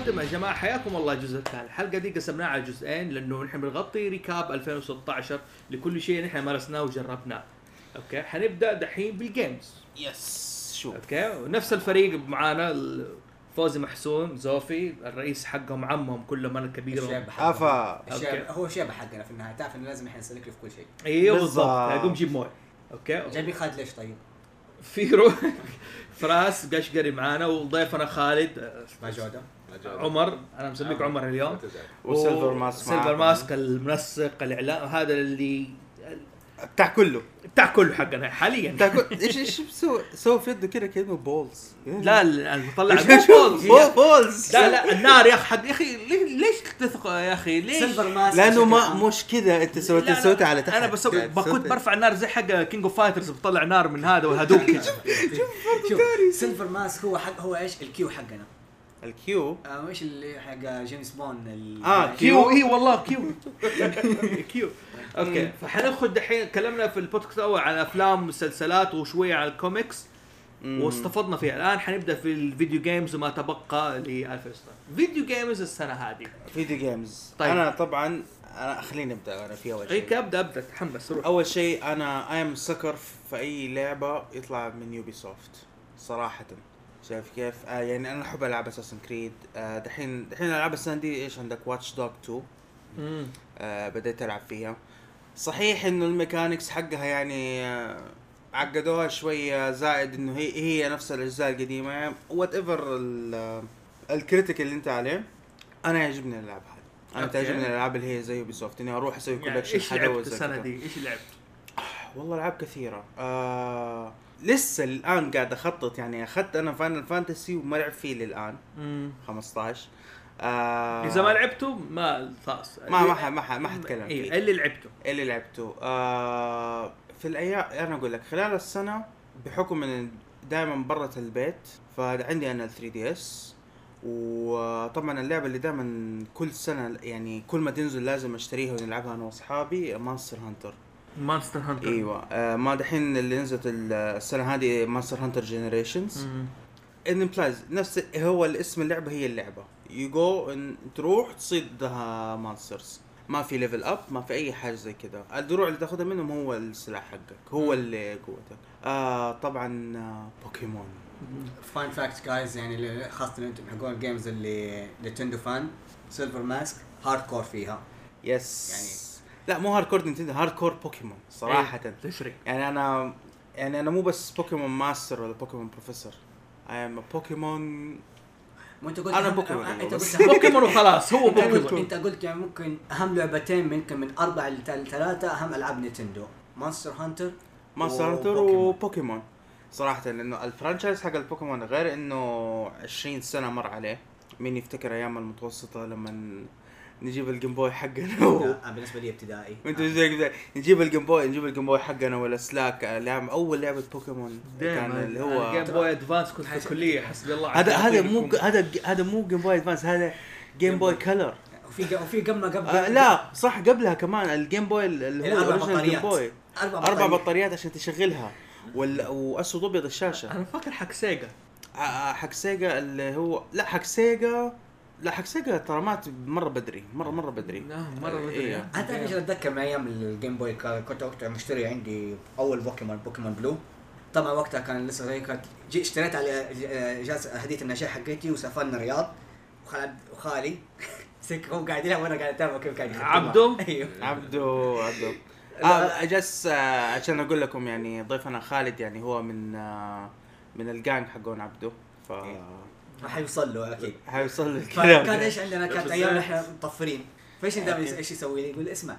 مقدمة يا جماعة حياكم الله الجزء الثاني. الحلقة دي قسمناها على جزئين لأنه نحن بنغطي recap 2016 لكل شيء نحن مارسناه وجربناه. okay؟ حنبدأ دحين بال games yes sure okay؟ ونفس الفريق معانا فوزي محسون زوفي الرئيس حقهم عمهم كلهم انا حقنا. افا. هو الشاب حقنا في النهاية. تعرف إنه لازم إحنا نسلك له في كل شيء. أيوه بالضبط. قوم جيب مويه. okay؟ جايبين خالد ليش طيب؟ في رو فراس قشقري معانا وضيفنا خالد. ما جوده عمر أنا مسميك عمر اليوم. و Silver Mask Silver. Mask المنسق الاعلام هذا اللي بتاع كله. بتاع كله حقنا حاليا. بتاع إيش إيش بسوي سوي في يده كذا كأنه balls. لا لا، أنا بطلع balls. ball- balls. لا لا النار يا أخي حق يا أخي ليش تثق يا أخي؟ ليش؟ Silver Mask لأنه ما. مش كذا أنت سويت لا، سويتها على تحت. أنا بسوي يعني كنت سويت- برفع النار زي حق King of Fighters بطلع نار من هذا وهدوك كذا. شوف Silver Mask هو حق هو إيش؟ ال Q حقنا. ال Q. آه، إيش اللي حق جيمس بوند ال- آه، Q. اي والله كيو. كيو. أوكي. فحندخل دحين تكلمنا في البودكاست الأول عن أفلام ومسلسلات وشوية عن الكوميكس. واستفضنا فيها. الآن حنبدأ في ال video games وما تبقى ل 2016 video games السنة هذه. video games. طيب. أنا طبعا أنا خليني أبدأ أنا في أول اي شيء. أبدأ أبدأ. تحمس روح. أول شيء أنا I'm a sucker في أي لعبة يطلع من Ubisoft صراحة. شايف كيف؟ آه يعني أنا أحب العاب Assassin's Creed آه دحين دحين العاب السنة دي إيش عندك Watch Dogs 2 مم. آه بديت ألعب فيها صحيح إنه ال mechanics حقها يعني آه عقدوها شوية زائد إنه هي هي نفس الأجزاء القديمة يعني whatever ال critique اللي أنت عليه أنا يعجبني الالعاب هذه أنا. تعجبني الألعاب اللي هي زي Ubisoft إني أروح أسوي يعني collection إيش حلو لعبت السنة. دي؟ إيش لعبت؟ والله ألعاب كثيرة آه لسه الآن قاعد أخطط يعني أخذت أنا Final Fantasy وما لعب فيه للآن. 15 آه إذا ما لعبته ما خلاص. ما ما ح- ما ح- ما حتكلم إيه، فيه. اللي لعبته. اللي لعبته. آه في الأيام أنا أقول لك خلال السنة بحكم إن دائما برة البيت فعندي أنا ال 3DS وطبعا اللعبة اللي دائما كل سنة يعني كل ما تنزل لازم أشتريها ونلعبها أنا وأصحابي مانستر هانتر مانستر هانتر إيوه. آه ما دحين اللي نزلت ال- السنة هذه Monster Hunter Generations and implies نفس هو الاسم اللعبة هي اللعبة. يو جو تروح تصيد monsters ما في level up ما في أي حاجة زي كذا الدروع اللي تاخذها منهم هو السلاح حقك هو اللي قوتك. آه طبعا آه بوكيمون fun fact guys يعني اللي- خاصة إنتم حقون ال games اللي Nintendo fan Silver Mask hardcore فيها. yes يعني لا مو هارد كور نينتندو هارد كور بوكيمون صراحة. إيه، تفرق. يعني أنا يعني أنا مو بس بوكيمون ماستر ولا بوكيمون professor am a بوكيمون مو أنت قلت أنا أهم- بوكيمون أنت بس. قلت بوكيمون وخلاص هو أنت قلت بوكيمون أنت قلت يعني ممكن أهم لعبتين يمكن من أربع لثلاثه أهم ألعاب Nintendo Monster Hunter Monster Hunter وبوكيمون. وبوكيمون صراحة لأنه ال franchise حق البوكيمون غير إنه 20 سنة مر عليه. مين يفتكر أيام المتوسطة لما نجيب ال Game Boy حقنا و... بالنسبة لي ابتدائي. زي كذا. نجيب ال Game Boy نجيب ال Game Boy حقنا ولا سلاك لعب أول لعبة بوكيمون كان اللي هو جيم بوي ادفانس كنت في الكلية حسبي الله هذا هذا مو. هذا هذا مو Game Boy Advance هذا Game Boy Color وفي وفي قبل ما قبل آه لا صح قبلها كمان ال Game Boy اللي هو ال original Game. Boy أربع بطاريات. بطاريات عشان تشغلها. وال... وأسود ابيض الشاشة. أنا فاكر حق Sega آه، حق Sega اللي هو لا حق سيجا لا حق سيجا ترى مات مرة بدري مره مرة بدري. لا مرة بدري إيه. أنا تعرف إيش أتذكر من أيام ال Game Boy كا- كنت وقتها مشتري عندي أول بوكيمون بوكيمون Blue طبعا وقتها كان لسه زي جي اشتريت على جهاز هدية النشاء حقتي وسافرنا الرياض. وخالد وخالي سك هو قاعد يلعب وأنا قاعد أتابع كيف قاعد. عبده؟ أيوه. عبدو عبدو. آه جس آه عشان أقول لكم يعني ضيفنا خالد يعني هو من آه من الجانج حقون عبدو. ف راح يوصل له أكيد حيوصل فكان الكلام إيش عندنا كانت أيام؟ إحنا مطفرين فإيش دائما. إيش يسوي لي؟ يقول لي اسمع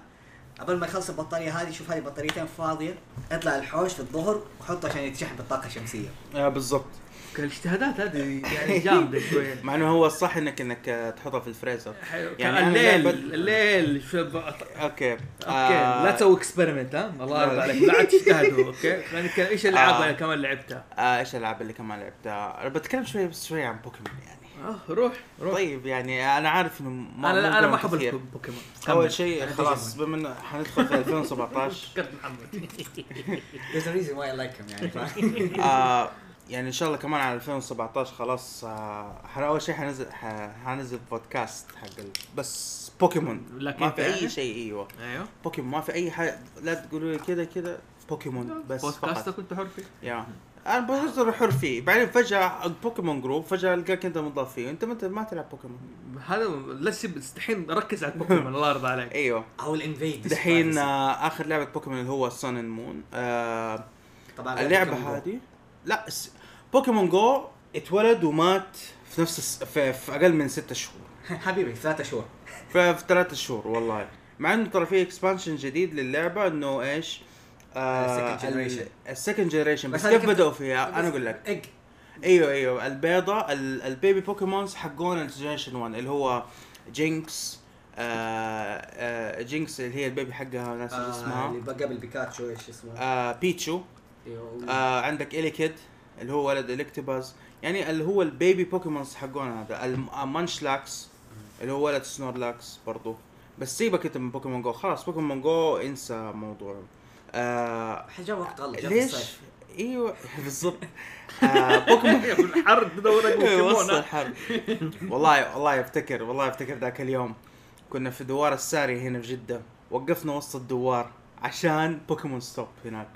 قبل ما يخلص البطارية هذه شوف هذه بطاريتين فاضية اطلع الحوش في الظهر وحطه عشان يتشحن بالطاقة الشمسية آه بالضبط كان الاجتهادات هذه يعني جامدة شوية مع إنه هو الصح انك إنك آه، تحطها في الفريزر حلو. يعني الليل لعبة- الليل شو ب- okay okay لا تسوي experiment ها الله لا، يرضى. عليك لا تجتهدوا okay يعني إيش الألعاب آه. اللي كمان لعبتها؟ آه إيش الألعاب اللي كمان لعبتها؟ بتكلم شوي بس شوي عن بوكيمون يعني آه روح روح طيب يعني أنا عارف إنه ما أنا أنا ما أحب كثير. البوكيمون أول شيء خلاص بما إنه حندخل في 2017 فكرت محمد There's a reason why I like him يعني؟ آه يعني إن شاء الله كمان على 2017 خلاص آه، أول شيء حنزل حنزل بودكاست حق. بس بوكيمون. لكن ما في يعني؟ اي شيء إيوه. أيوه. بوكيمون ما في أي حاجة لا تقولوا لي كذا كذا بوكيمون بس بودكاستك فقط. كنت حر فيه؟ yeah. أنا بقدر حر فيه. بعدين فجأة بوكيمون group فجأة القاك أنت مضاف فيه. أنت ما ما تلعب بوكيمون. هذا لا تسيب دحين ركز على البوكيمون الله يرضى عليك. إيوه. أو الانفيد دحين آه آخر لعبة بوكيمون اللي هو Sun and Moon آه طبعا اللعبة بوكيمون هذه؟ لا س- بوكيمون جو اتولد ومات في نفس الس... في, في أقل من ستة شهور. حبيبي ثلاثة شهور. في, في ثلاثة شهور والله. مع إنه ترى في expansion جديد للعبة إنه إيش؟ generation. ال second generation بس كيف بدأوا فيها؟ أنا أقول لك. اج أيوه أيوه. البيضة ال- ال baby Pokemons حقون ال generation 1 اللي هو جينكس آه آه جينكس اللي هي ال baby حقها ناس آه اسمها؟ اللي قبل بيكاتشو إيش اسمه؟ آه بيتشو أيوه. آه عندك إليكيد اللي هو ولد إليكتيباز يعني اللي هو ال baby Pokemons حقون هذا المانشلاكس اللي هو ولد سنورلاكس برضو. بس سيبك انت من بوكيمون جو. خلاص بوكيمون جو انسى موضوع. آه جاء وقت غلط ليش؟ إيوه. بالضبط. آه بوكيمون تدور وسط بوكيمون الحر والله والله افتكر والله أفتكر ذاك اليوم. كنا في دوار الساري هنا في جدة. وقفنا وسط الدوار عشان Pokestop هناك.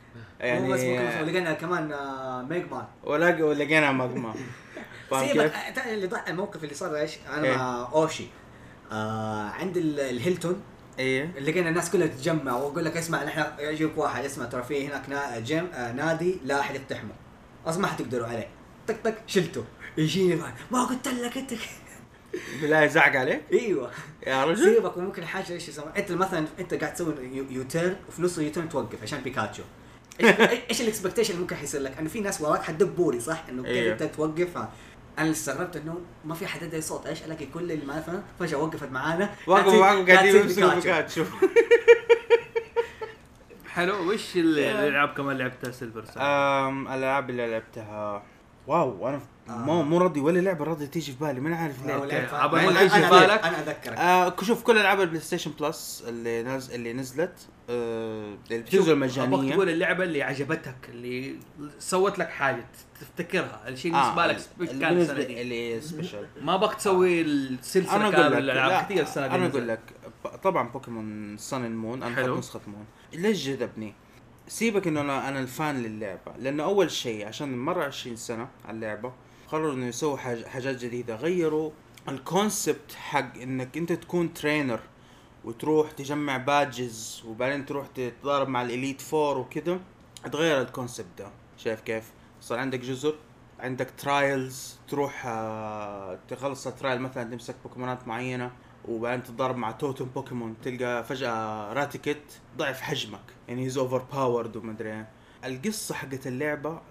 مو بس يعني ولقينا كمان آه، ميج مان ولقينا فاهم سيبك؟ آه، اللي ضاع الموقف اللي صار إيش؟ أنا إيه. مع أوشي. آه عند ال- الهيلتون إيه. لقينا الناس كلها تتجمع وأقول لك اسمع نحن يجيك واحد اسمع ترى في هناك نا- جيم آه نادي لا أحد يقتحمه. أصلا ما حتقدروا عليه. طق طق شلته. يجيني بعد ما قلت لك أنت بالله زعق عليك؟ إيوه. يا رجل. سيبك وممكن حاجة إيش يسمى أنت مثلا أنت قاعد تسوي U- U-turn وفي نص ال U-turn توقف عشان بيكاتشو. إيش إيش ال expectation اللي ممكن حيصير لك؟ إنه في ناس وراك حتدبوا لي صح؟ إنه كيف أيوه. أنت توقف. أنا اللي استغربت إنه ما في حد يدري صوت إيش الاقي كل اللي معنا فجاه فجأة وقفت معانا وقفوا معكم قاعدين يمسكوا بيكاتشو. حلو وش ال- الألعاب كمان لعبتها سيلفر؟ أم الألعاب اللي لعبتها واو أنا آه. مو مو راضي ولا لعبة راضية تيجي في بالي ما عارف ليه ما تيجي أنا- في بالك. أنا اذكرك آه شوف كل ألعاب البلاي ستيشن بلس اللي نز... اللي نزلت آه اللي شوف، بتنزل أبغاك مجانيه تقول اللعبة اللي عجبتك اللي سوت لك حاجة تفتكرها الشيء بالنسبة لك اللي كان السنة دي اللي سبيشال ما بك تسوي أنا السلسله كاملة الألعاب لا كثير السنة دي أنا. أقول لك طبعا Pokemon Sun Moon أنا حلو. نسخة Moon ليش جذبني؟ سيبك إنه أنا أنا ال fan للعبة لأنه أول شيء عشان مر 20 سنة على اللعبة قرروا إنه يسووا حاج حاجات جديدة غيروا ال concept حق إنك أنت تكون trainer وتروح تجمع badges وبعدين تروح تتضارب مع ال Elite Four وكذا اتغير ال concept ده. شايف كيف؟ صار عندك جزر عندك trials تروح آه، تخلص ال trial مثلا تمسك بوكيمونات معينة وبعدين تتضارب مع totem Pokemon تلقى فجأة راتيكت ضعف حجمك. يعني he's overpowered ومدري إيه. القصة حقت اللعبة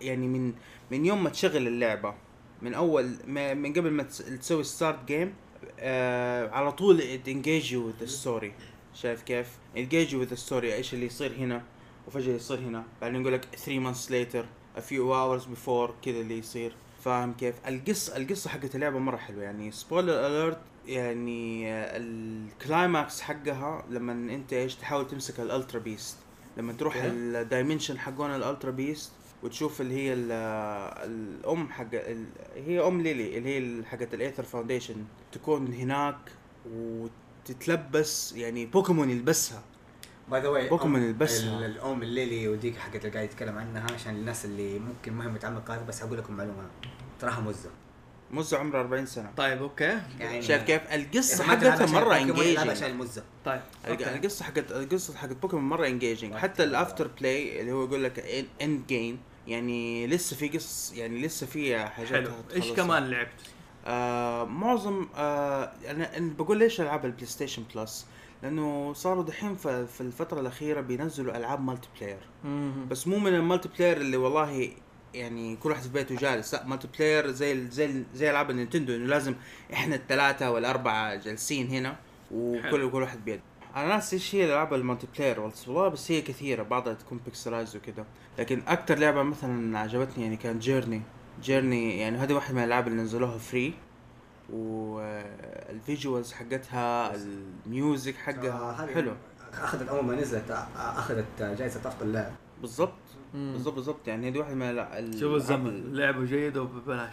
يعني من من يوم ما تشغل اللعبة من أول من قبل ما تس- تسوي start game آه على طول engage you the story شايف كيف؟ engage you the story إيش اللي يصير هنا وفجأة يصير هنا بعدين يقول لك 3 months later a few hours before كذا اللي يصير فاهم كيف؟ القصة القصة حقت اللعبة مرة حلوة يعني spoiler alert يعني ال climax حقها لما أنت إيش تحاول تمسك ال Ultra Beast لما تروح. ال dimension حقون ال Ultra Beast وتشوف اللي هي ال- الأم حق ال- هي أم ليلي اللي هي حقت ال Aether Foundation تكون هناك وتتلبس يعني بوكيمون يلبسها. by the way بوكيمون يلبسها. الأم الليلي وديك حقت اللي قاعد يتكلم عنها عشان الناس اللي ممكن ما هي متعمقه هذا بس أقول لكم معلومة. تراها مزة. مزة عمرها 40 سنة. طيب okay. يعني شايف كيف؟ القصة حقتها مرة العب عشان engaging المزه طيب okay. القصة حقت القصة حقت بوكيمون مرة engaging حتى ال after play اللي هو يقول لك end game يعني لسه في قصص يعني لسه في حاجات حلو إيش. كمان لعبت؟ آه معظم آه أنا بقول ليش العاب ال PlayStation Plus لأنه صاروا دحين في الفترة الأخيرة بينزلوا ألعاب multiplayer بس مو من ال multiplayer اللي والله يعني كل واحد في بيته جالس لا multiplayer زي زي زي ألعاب النينتندو إنه لازم إحنا الثلاثة والأربعة جالسين هنا وكل حلو. كل واحد بيد أنا ناس إيش هي الالعاب ال multiplayer والله بس هي كثيرة بعضها تكون pixelized وكذا لكن أكثر لعبة مثلا عجبتني يعني كانت Journey Journey يعني هذه واحدة من الألعاب اللي نزلوها free وال visuals حقتها ال music حقها آه، حلو. أخذت أول ما نزلت آه، أخذت جائزة افضل لاعب بالضبط. بالضبط بالضبط. يعني هذه واحدة من الع- ال- شوف الزمن. لعبة جيدة وببلاش.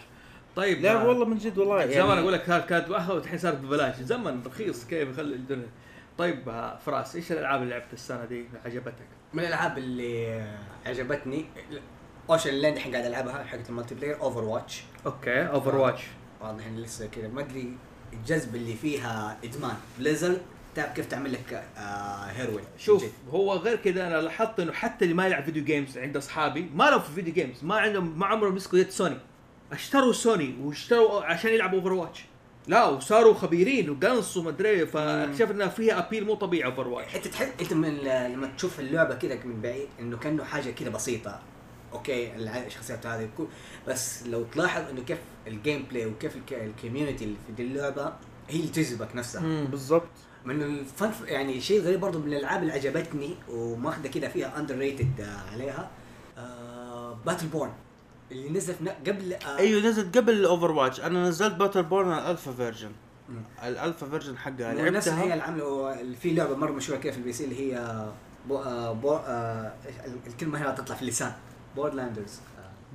طيب لا آه، والله من جد والله يعني زمان أقول لك كانت كانت والحين صارت ببلاش. زمن رخيص كيف يخلي الدنيا؟ طيب آه، فراس إيش الألعاب اللي لعبت السنة دي عجبتك؟ من الألعاب اللي عجبتني أوشن لاند الحين قاعد ألعبها حقت ال multiplayer Overwatch okay Overwatch واضح ان لسه كذا ما أدري الجذب اللي فيها إدمان. Blizzard تعرف كيف تعمل لك آه هيروين؟ شوف هو غير كذا أنا لاحظت إنه حتى اللي ما يلعب video games عند أصحابي ما لهم في video games ما عندهم ما عمرهم مسكوا يد سوني. اشتروا سوني واشتروا عشان يلعبوا Overwatch لا وصاروا خبيرين وقنص ومدري إنها فيها appeal مو طبيعي Overwatch أنت تحس أنت من لما تشوف اللعبة كذا من بعيد إنه كأنه حاجة كذا بسيطة. okay الشخصيات هذه كل بس لو تلاحظ إنه كيف ال gameplay وكيف الك- ال community اللي في دي اللعبة هي اللي تجذبك نفسها. بالضبط. من الفن يعني شيء غريب برضه من الألعاب اللي عجبتني وماخذة كذا فيها underrated عليها آه باتل بورن اللي نزل في قبل آه. أيوه نزلت قبل ال Overwatch أنا نزلت Battleborn ال alpha version. ال alpha version حقها. مو نفس هي لعبتها اللي في لعبة مرة مشهورة في ال PC اللي هي بو آه بو آه إيش ال- الكلمة هنا تطلع في اللسان. Borderlands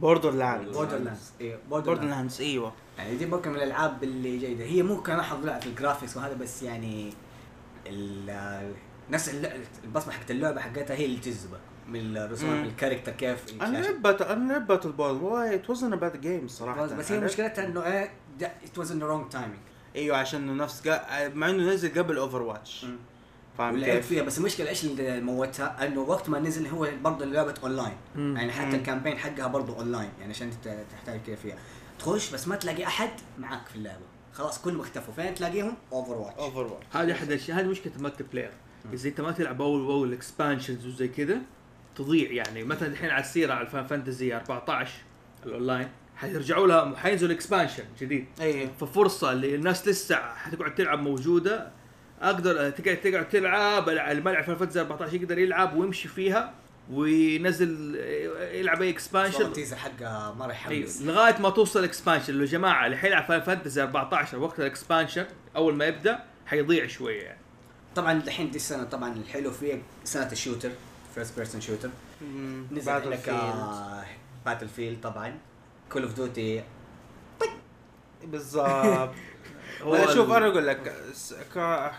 Borderland Borderlands أيوه Borderlands أيوه. يعني دي برضه من الألعاب اللي جيدة. هي مو كان احظ لا في ال graphics وهذا بس يعني ال- آه، نفس البصمة حقت اللعبة حقتها هي اللي تجذبك. من الرسومات مم. من ال character كيف أنا لعبت Battle أنا لعبت Battleborn والله it wasn't a bad game صراحة. بس هي مشكلتها إنه إيه it was in wrong timing أيوه عشان نفس قا... مع إنه نزل قبل Overwatch فاهم كيف؟ فيها بس المشكلة إيش اللي موتها؟ إنه وقت ما نزل هو برضه لعبه اونلاين. يعني حتى مم. ال campaign حقها برضه اونلاين يعني عشان تحتاج كذا فيها. تخش بس ما تلاقي أحد معاك في اللعبة. خلاص كلهم اختفوا. فين تلاقيهم؟ Overwatch Overwatch هذه أحد الأشياء هذه مشكلة ال multiplayer إذا أنت ما تلعب اول باول expansions وزي كذا تضيع يعني. مثلا الحين على السيرة على ال Final Fantasy 14 الأونلاين حيرجعوا لها حينزل expansion جديد. أي. ففرصة اللي الناس لسه حتقعد تلعب موجودة. أقدر تقعد تقعد تلعب اللي ما يلعب Final Fantasy 14 يقدر يلعب ويمشي فيها وينزل يلعب أي expansion ال teaser حقها مره أيوه يحمس. لغاية ما توصل expansion لو جماعة اللي حيلعب Final Fantasy 14 وقت ال expansion أول ما يبدأ حيضيع شوية يعني. طبعا الحين دي السنة طبعا الحلو فيها سنة ال shooter. first person shooter نزل عندك Battlefield طبعا. Call of Duty بالضبط. هو لا شوف أنا أقول لك ك-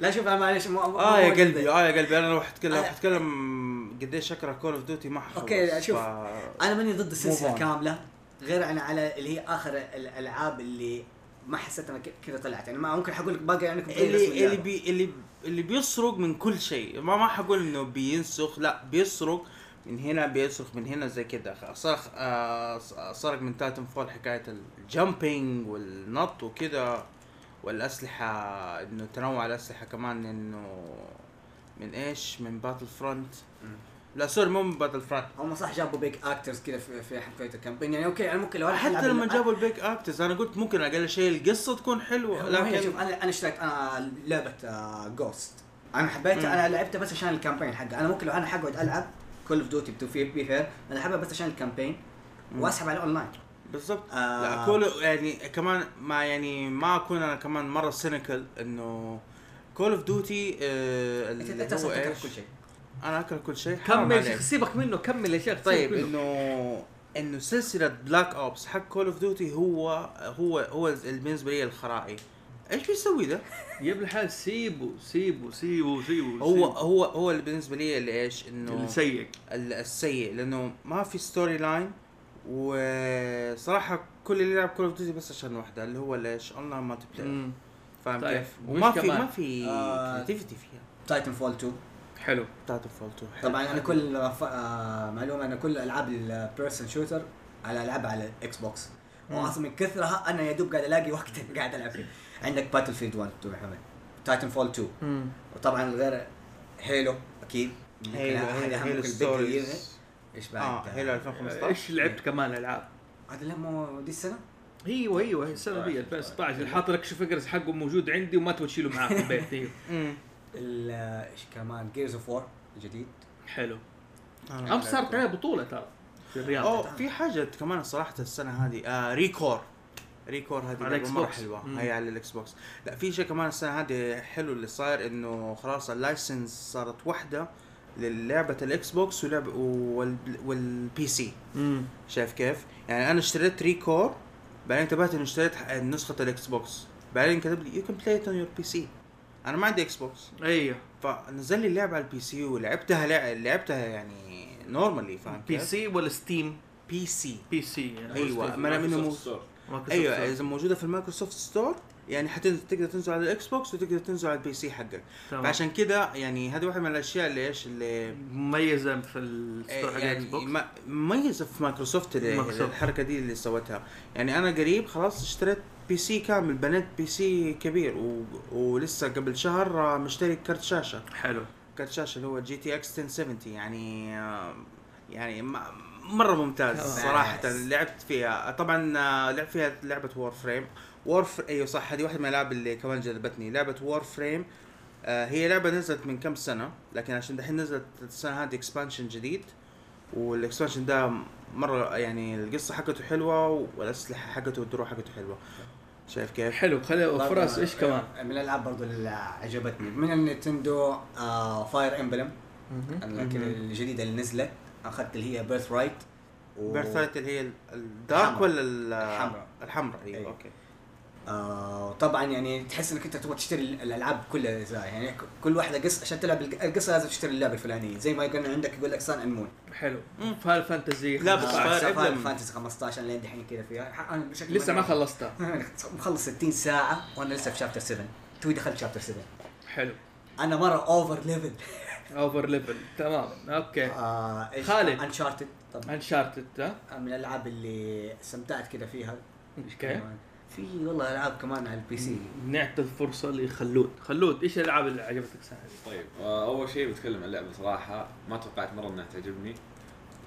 لا شوف أنا معلش آه يا قلبي آه يا قلبي أنا لو حتكلم لو حتكلم قديش اكره Call of Duty ما حخلص okay، شوف. ف- أنا ماني ضد السلسلة. كاملة غير أنا على اللي هي آخر الألعاب اللي ما حسيت أنا كذا طلعت. يعني ما ممكن حقول لك باقي عندكم اللي اللي بي اللي اللي بيسرق من كل شيء. ما ما حقول إنه بينسخ لا بيسرق من هنا بيسرق من هنا زي كده. سرق آه من Titanfall حكاية ال jumping والنط وكده والأسلحة إنه تنوع الأسلحة كمان إنه من إيش؟ من Battlefront لا sorry مو من Battlefront هم صح جابوا big actors كذا في في حكايه ال campaign يعني okay أنا ممكن لو أنا حتى لما جابوا ال big actors أنا قلت ممكن أقل شيء القصة تكون حلوة لكن شوف أنا أنا اشتريت أنا لعبة Ghosts أنا حبيتها أنا لعبتها بس عشان ال campaign حقها. أنا ممكن لو أنا حقعد ألعب Call of Duty في بي فير أنا حابها بس عشان ال campaign. وأسحب على الاونلاين بالضبط. آه. لا كول يعني كمان ما يعني ما أكون أنا كمان مرة سينيكال إنه كول اوف ديوتي انت إيش؟ كل شيء. أنا أكل كل شيء حرام كمل عليك. سيبك منه كمل يا شيخ طيب منه. انه إنه سلسلة بلاك اوبس حق كول اوف ديوتي هو هو هو بالنسبة لي الخرائي إيش بيسوي ده؟ يا ابن الحلال سيبه سيبه سيبه سيبه هو. هو هو اللي بالنسبة لي اللي إيش؟ إنه السيء ال- السيء لأنه ما في storyline وصراحة كل اللي يلعب Call of Duty بس عشان واحدة اللي هو ليش online multiplayer. فاهم طيب، كيف؟ وما في؟ ما في آه، creativity فيها Titanfall 2 حلو. بتاعت الفولتو. طبعا أنا كل ف... آه معلومة أنا كل ألعاب ال person shooter على العبها على ال Xbox واصلا من كثرها أنا يا دوب قاعد ألاقي وقت قاعد ألعب فيه. عندك Battlefield 1 two محمد Titanfall 2 مم. وطبعا غير هيلو أكيد. هيلو هيلو هيلو ستوريز إيش بعد؟ آه هيلو 2015 إيش لعبت كمان ألعاب؟ هذا لا مو دي السنة؟ أيوه أيوه السنة دي 2016 اللي حاط لك فيجرز حقه موجود عندي وما تبغى تشيله معاك في البيت. إيوه. إيش كمان جيرز اوف وور الجديد. حلو. امس صارت لعبته. عليها بطولة ترى في الرياض اوه في حاجة كمان صراحة السنة هذه آه ريكور ريكور هذه على مرة بوكس. حلوة. مم. هي على الاكس بوكس لا في شيء كمان السنة هذه حلو اللي صاير إنه خلاص ال license صارت واحدة للعبة ال Xbox ولعبه وال وال PC امم شايف كيف؟ يعني أنا اشتريت ReCore بعدين انتبهت إني اشتريت نسخة ال Xbox بعدين كتب لي you can play it on your PC أنا ما عندي Xbox أيوه فنزل لي اللعبة على ال PC ولعبتها لع- لعبتها يعني normally فاهم P? C ولا Steam؟ PC PC يعني أيوة. ما أنا منه مو- مايكروسوفت أيوه Store. إذا موجودة في ال Microsoft Store يعني حتقدر تنزل على ال Xbox وتقدر تنزل على ال PC حقك تمام. فعشان كذا يعني هذه واحدة من الأشياء اللي إيش اللي مميزة في ال store حق ال X يعني box ما- مميزة في مايكروسوفت. الحركة دي اللي سوتها يعني أنا قريب خلاص اشتريت PC كامل بنيت PC كبير و... ولسه قبل شهر آه، مشتري كرت شاشة. حلو. كرت شاشة اللي هو GTX 1070 يعني آه، يعني ما- مرة ممتاز. صراحة. لعبت فيها طبعا آه، لعبت فيها لعبة Warframe War أيوه صح هذه واحدة من الألعاب اللي كمان جذبتني. لعبة Warframe آه هي لعبة نزلت من كم سنة لكن عشان دحين نزلت السنة هذه expansion جديد. وال expansion ده مرة يعني القصة حقته حلوة والأسلحة حقته والدروع حقته حلوة. شايف كيف؟ حلو خلي فراس إيش كمان؟ من الألعاب برضو اللي عجبتني من ال Nintendo آه Fire Emblem الجديدة اللي نزلت أخذت اللي هي Birthright Birthright اللي هي ال- ال dark. ولا ال- الحمراء. الحمراء أيوه أيوة. okay آه طبعا يعني تحس إنك أنت تبغى تشتري الألعاب كلها الاجزاء يعني كل واحدة قصه عشان تلعب الق- القصة لازم تشتري اللعبة الفلانية. زي ما يكون عندك يقول لك سان مون حلو. Fire Fantasy لا، بس Emblem. Fantasy 15 لين دحين كذا فيها. أنا لسه ما خلصتها. مخلص 60 ساعة وأنا لسه في chapter 7 توي دخلت chapter 7 حلو. أنا مرة over level over level تمام. okay. آه خالد. Uncharted طبعا. Uncharted من الألعاب اللي استمتعت كذا فيها. إيش كيف؟ في والله ألعاب كمان على ال PC نعطي الفرصة لخلود. خلود إيش الألعاب اللي عجبتك السنة؟ طيب آه، أول شيء بتكلم عن اللعبة صراحة. ما توقعت مرة إنها تعجبني.